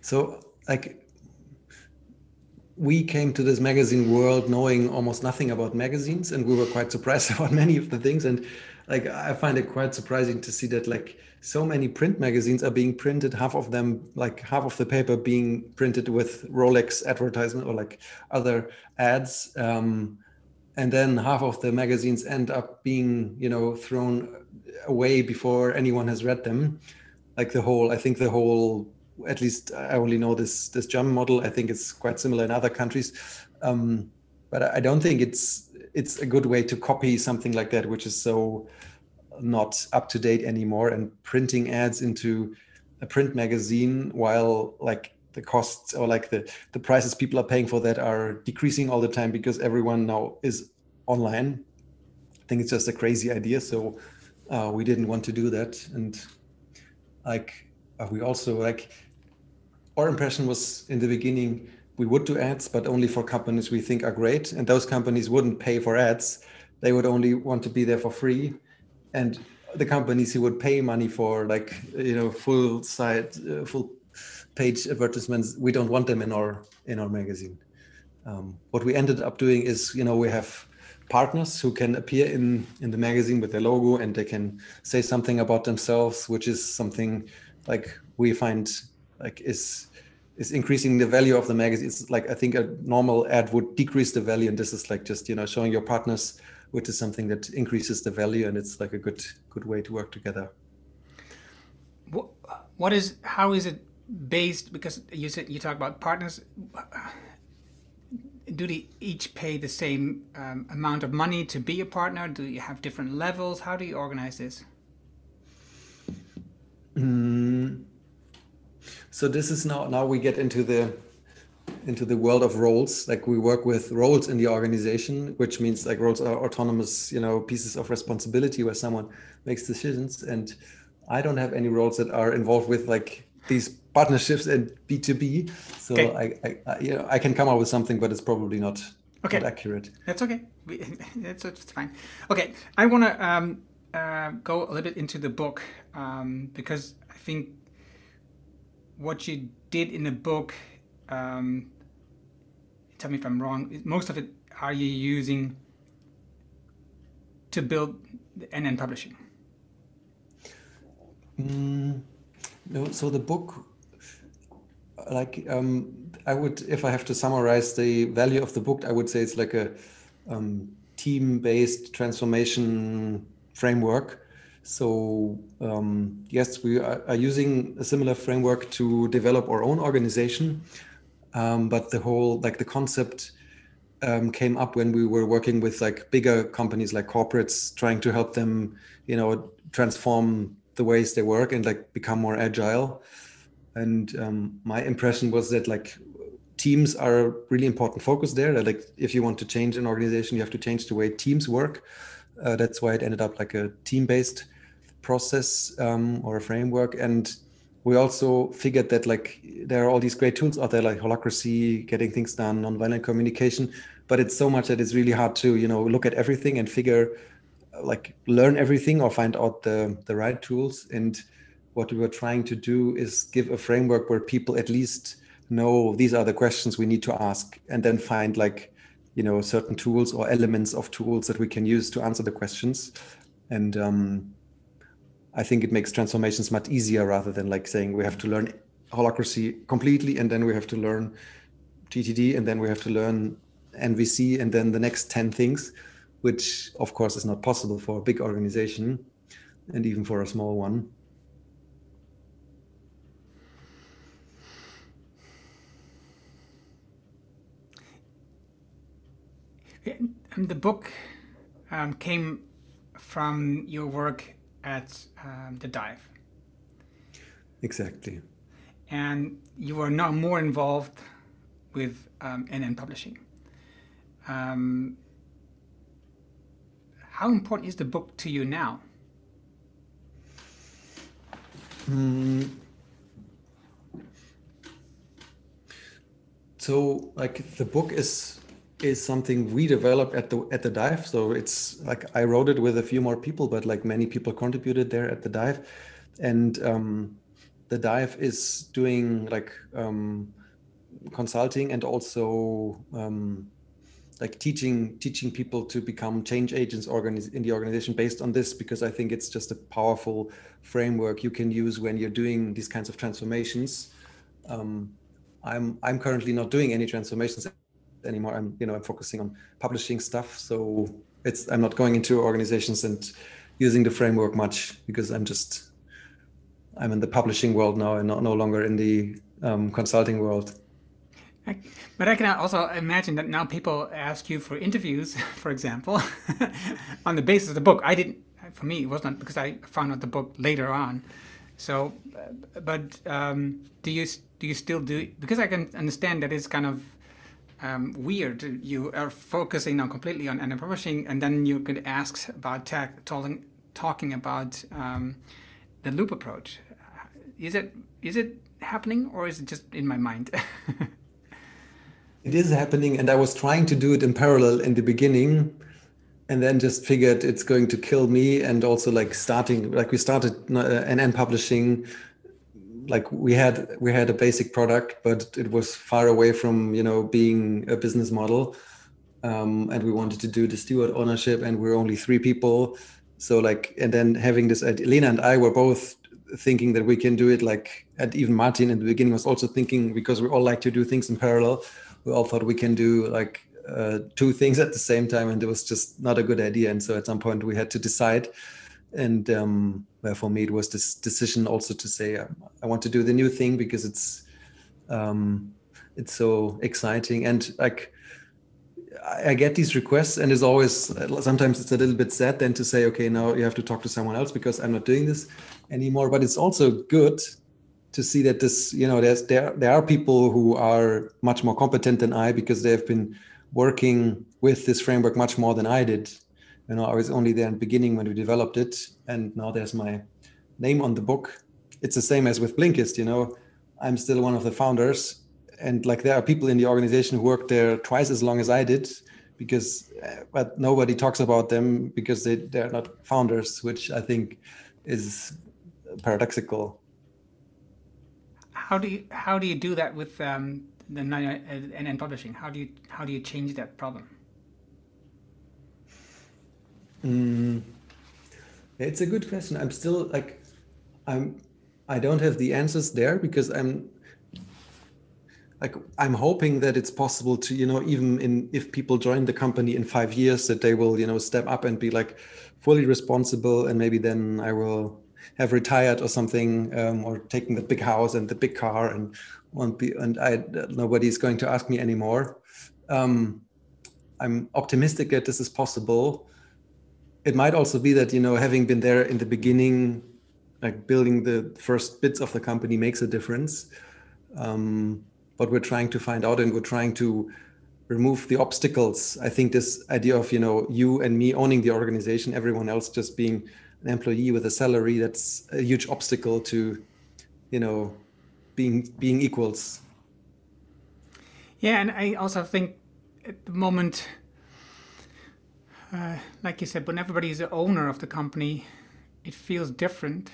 so, like, we came to this magazine world knowing almost nothing about magazines, and we were quite surprised about many of the things. And like, I find it quite surprising to see that like so many print magazines are being printed. Half of them, like half of the paper, being printed with Rolex advertisement or like other ads. Um, and then half of the magazines end up being you know thrown away before anyone has read them. Like the whole i think the whole at least i only know this this german model. I think it's quite similar in other countries. Um, but i don't think it's it's a good way to copy something like that which is so not up to date anymore and printing ads into a print magazine while like the costs or like the the prices people are paying for that are decreasing all the time because everyone now is online. I think it's just a crazy idea. So uh, we didn't want to do that. And like uh, we also like our impression was in the beginning we would do ads but only for companies we think are great. And those companies wouldn't pay for ads. They would only want to be there for free. And the companies who would pay money for like you know full site uh, full page advertisements we don't want them in our in our magazine. Um, what we ended up doing is you know we have partners who can appear in in the magazine with their logo and they can say something about themselves which is something like we find like is is increasing the value of the magazine. It's like i think a normal ad would decrease the value and this is like just you know showing your partners which is something that increases the value and it's like a good good way to work together. What, what is how is it based because you said you talk about partners do they each pay the same um, amount of money to be a partner? Do you have different levels? How do you organize this? Mm. So this is now now we get into the into the world of roles. Like we work with roles in the organization, which means like roles are autonomous, you know, pieces of responsibility where someone makes decisions. And I don't have any roles that are involved with like these partnerships and B2B. So okay. I, I, I, you know, I can come up with something, but it's probably not, okay. not accurate. That's okay. that's, that's fine. Okay. I want to um, uh, go a little bit into the book um, because I think what you did in the book, um, tell me if I'm wrong, most of it are you using to build the NN Publishing? Mm, no, so the book like um, I would, if I have to summarize the value of the book, I would say it's like a um, team-based transformation framework. So um, yes, we are, are, using a similar framework to develop our own organization, um, but the whole like the concept um, came up when we were working with like bigger companies like corporates, trying to help them, you know, transform the ways they work and like become more agile. And um, my impression was that like teams are a really important focus there. That like if you want to change an organization you have to change the way teams work. Uh, that's why it ended up like a team-based process um, or a framework. And we also figured that like there are all these great tools out there like holacracy getting things done nonviolent communication. But it's so much that it's really hard to you know look at everything and figure like learn everything or find out the the right tools. And what we were trying to do is give a framework where people at least know these are the questions we need to ask and then find like you know certain tools or elements of tools that we can use to answer the questions. And um, i think it makes transformations much easier rather than like saying we have to learn holacracy completely and then we have to learn GTD and then we have to learn nvc and then the next 10 things which of course is not possible for a big organization and even for a small one And the book um, came from your work at um, the Dive. Exactly. And you are now more involved with um, NN Publishing. Um, how important is the book to you now? Mm. So, like, the book is is something we developed at the at the dive. So it's like I wrote it with a few more people, but like many people contributed there at the dive, and um, the dive is doing like um, consulting and also um, like teaching teaching people to become change agents organiz- in the organization based on this because I think it's just a powerful framework you can use when you're doing these kinds of transformations. Um, I'm I'm currently not doing any transformations anymore. I'm you know I'm focusing on publishing stuff, so it's I'm not going into organizations and using the framework much because I'm just I'm in the publishing world now and not, no longer in the um, consulting world. But I can also imagine that now people ask you for interviews, for example, on the basis of the book. I didn't. For me, it was not because I found out the book later on. So, but um, do you do you still do? Because I can understand that it's kind of um, weird. You are focusing now completely on NN publishing, and then you could ask about tech, talking, talking about um, the loop approach. Is it is it happening, or is it just in my mind? it is happening, and I was trying to do it in parallel in the beginning, and then just figured it's going to kill me, and also like starting like we started uh, NN publishing like we had we had a basic product but it was far away from you know being a business model um, and we wanted to do the steward ownership, and we're only three people. So like, and then having this, Lena and I were both thinking that we can do it. Like, and even Martin in the beginning was also thinking because we all like to do things in parallel. We all thought we can do like uh, two things at the same time, and it was just not a good idea. And so at some point we had to decide. And um, well, for me, it was this decision also to say um, I want to do the new thing because it's um, it's so exciting and like I get these requests, and it's always sometimes it's a little bit sad then to say, okay, now you have to talk to someone else because I'm not doing this anymore. But it's also good to see that this, you know, there's there there are people who are much more competent than I because they have been working with this framework much more than I did. You know, I was only there in the beginning when we developed it, and now there's my name on the book. It's the same as with Blinkist, you know. I'm still one of the founders, and like there are people in the organization who worked there twice as long as I did because uh, but nobody talks about them because they they're not founders which I think is paradoxical how do you how do you do that with um, the NN Publishing? How do you how do you change that problem? Mm, it's a good question. I'm still like I'm I don't have the answers there because I'm like i'm hoping that it's possible to you know even in if people join the company in five years that they will you know step up and be like fully responsible and maybe then i will have retired or something um, or taking the big house and the big car and won't be and i nobody's going to ask me anymore. Um, i'm optimistic that this is possible. It might also be that you know having been there in the beginning like building the first bits of the company makes a difference. Um, what we're trying to find out and we're trying to remove the obstacles. I think this idea of you know you and me owning the organization everyone else just being an employee with a salary that's a huge obstacle to you know being being equals. Yeah and i also think at the moment uh, like you said when everybody is the owner of the company it feels different.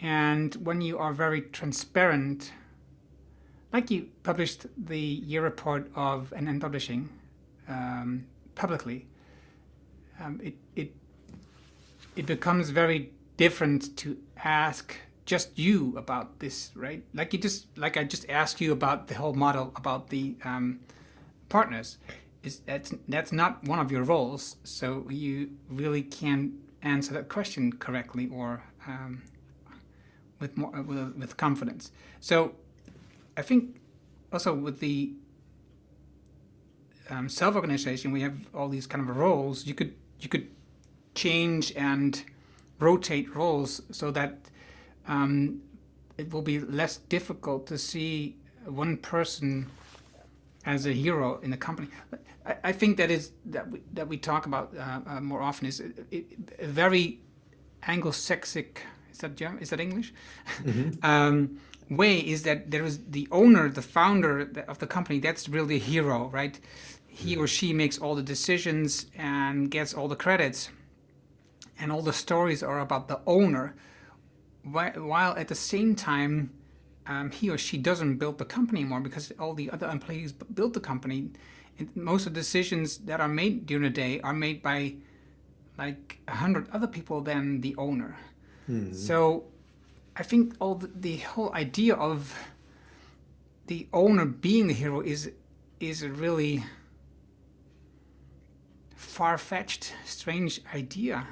And when you are very transparent like you published the year report of NN Publishing um, publicly, um, it, it, it becomes very different to ask just you about this, right? Like you just, like I just asked you about the whole model about the um, partners. Is that's that's not one of your roles, so you really can't answer that question correctly or um, with more with, with confidence. So I think also with the um, self-organization, we have all these kind of roles. You could you could change and rotate roles so that um, it will be less difficult to see one person as a hero in the company. I, I think that is that we, that we talk about uh, uh, more often is a, a very Anglo-Saxic. Is that German? Is that English? Mm-hmm. um, way is that there is the owner, the founder of the company. That's really a hero, right? He or she makes all the decisions and gets all the credits, and all the stories are about the owner. While at the same time, um, he or she doesn't build the company anymore because all the other employees built the company. And most of the decisions that are made during the day are made by like a hundred other people than the owner. Mm-hmm. So I think all the, the whole idea of the owner being the hero is is a really far-fetched, strange idea.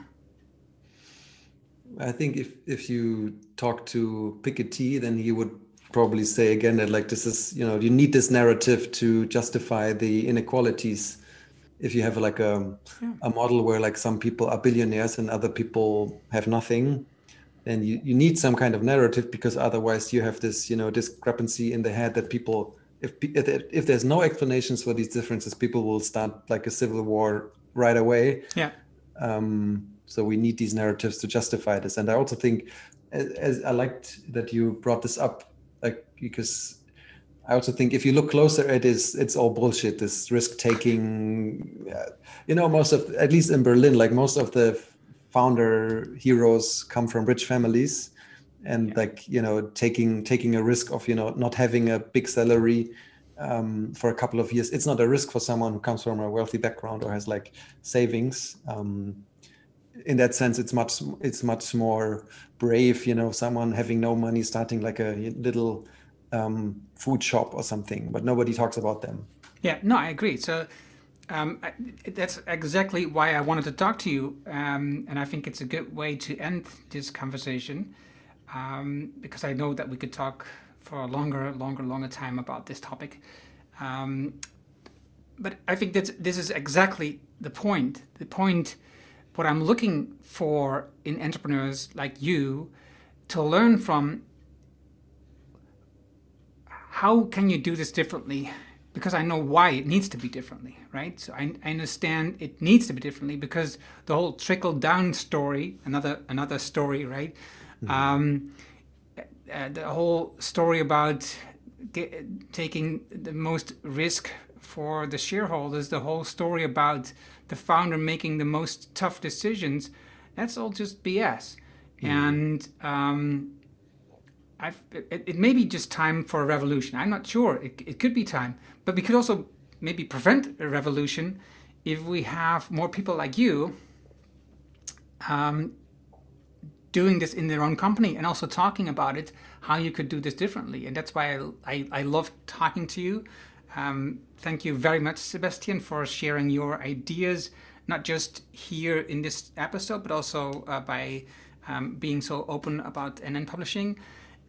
I think if if you talk to Piketty, then he would probably say again that like this is you know you need this narrative to justify the inequalities. If you have like a yeah. a model where like some people are billionaires and other people have nothing, then you, you need some kind of narrative because otherwise you have this you know discrepancy in the head that people if if there's no explanations for these differences people will start like a civil war right away yeah um, so we need these narratives to justify this and i also think as, as i liked that you brought this up like because I also think if you look closer, it is it's all bullshit. This risk taking, uh, you know, most of at least in Berlin, like most of the founder heroes come from rich families and yeah. like you know taking taking a risk of you know not having a big salary um, for a couple of years. It's not a risk for someone who comes from a wealthy background or has like savings. Um, in that sense, it's much it's much more brave. You know, someone having no money starting like a little um, food shop or something, but nobody talks about them. Yeah, no, I agree. So um, I, that's exactly why I wanted to talk to you, um, and I think it's a good way to end this conversation um, because I know that we could talk for a longer, longer, longer time about this topic. Um, but I think that this is exactly the point. The point, what I'm looking for in entrepreneurs like you to learn from how can you do this differently because I know why it needs to be differently, right? So I, I understand it needs to be differently because the whole trickle down story, another another story, right? Mm-hmm. Um, uh, the whole story about get, taking the most risk for the shareholders, the whole story about the founder making the most tough decisions, that's all just BS. Mm-hmm. And um, it, it, may be just time for a revolution. I'm not sure. It, it could be time. But we could also maybe prevent a revolution if we have more people like you um, doing this in their own company and also talking about it, how you could do this differently. And that's why I, I, I love talking to you. Um, thank you very much, Sebastian, for sharing your ideas, not just here in this episode, but also uh, by um, being so open about NN Publishing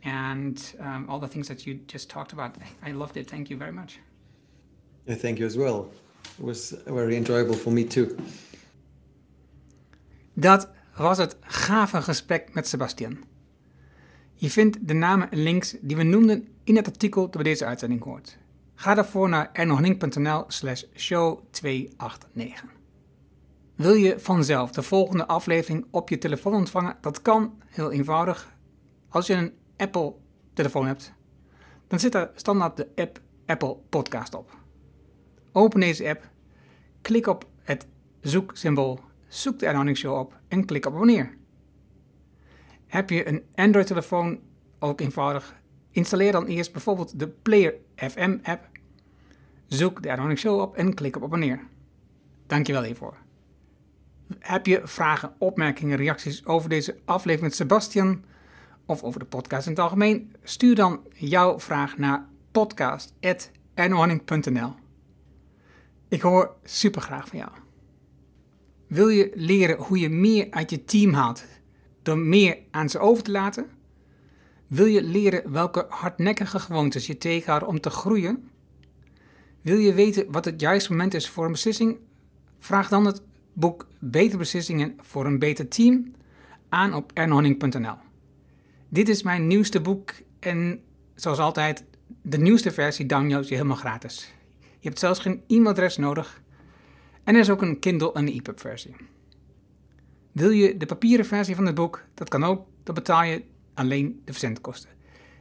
and um, all the things that you just talked about. I loved it. Thank you very much. Yeah, thank you as well. It was very enjoyable for me too. Dat was het gave gesprek met Sebastian. Je vindt de namen en links die we noemden in het artikel dat bij deze uitzending hoort. Ga daarvoor naar ernogning.nl slash show 289. Wil je vanzelf de volgende aflevering op je telefoon ontvangen? Dat kan heel eenvoudig. Als je een Apple-telefoon hebt, dan zit er standaard de app Apple Podcast op. Open deze app, klik op het zoeksymbool, zoek de Erhouding Show op en klik op abonneer. Heb je een Android-telefoon, ook eenvoudig, installeer dan eerst bijvoorbeeld de Player FM app, zoek de Erhouding Show op en klik op abonneer. Dankjewel hiervoor. Heb je vragen, opmerkingen, reacties over deze aflevering met Sebastian? of over de podcast in het algemeen, stuur dan jouw vraag naar podcast.ernohanning.nl. Ik hoor super graag van jou. Wil je leren hoe je meer uit je team haalt door meer aan ze over te laten? Wil je leren welke hardnekkige gewoontes je tegenhouden om te groeien? Wil je weten wat het juiste moment is voor een beslissing? Vraag dan het boek Betere Beslissingen voor een Beter Team aan op ernhonning.nl. Dit is mijn nieuwste boek en zoals altijd, de nieuwste versie download je helemaal gratis. Je hebt zelfs geen e-mailadres nodig. En er is ook een Kindle en EPUB versie. Wil je de papieren versie van het boek? Dat kan ook, dan betaal je alleen de verzendkosten.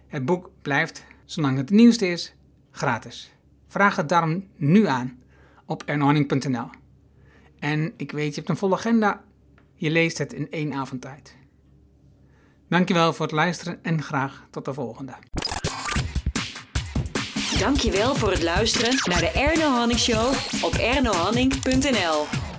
Het boek blijft, zolang het de nieuwste is, gratis. Vraag het daarom nu aan op ernorning.nl. En ik weet, je hebt een volle agenda. Je leest het in één avond tijd. Dankjewel voor het luisteren en graag tot de volgende. Dankjewel voor het luisteren naar de Erno Hanning Show op ernohanning.nl.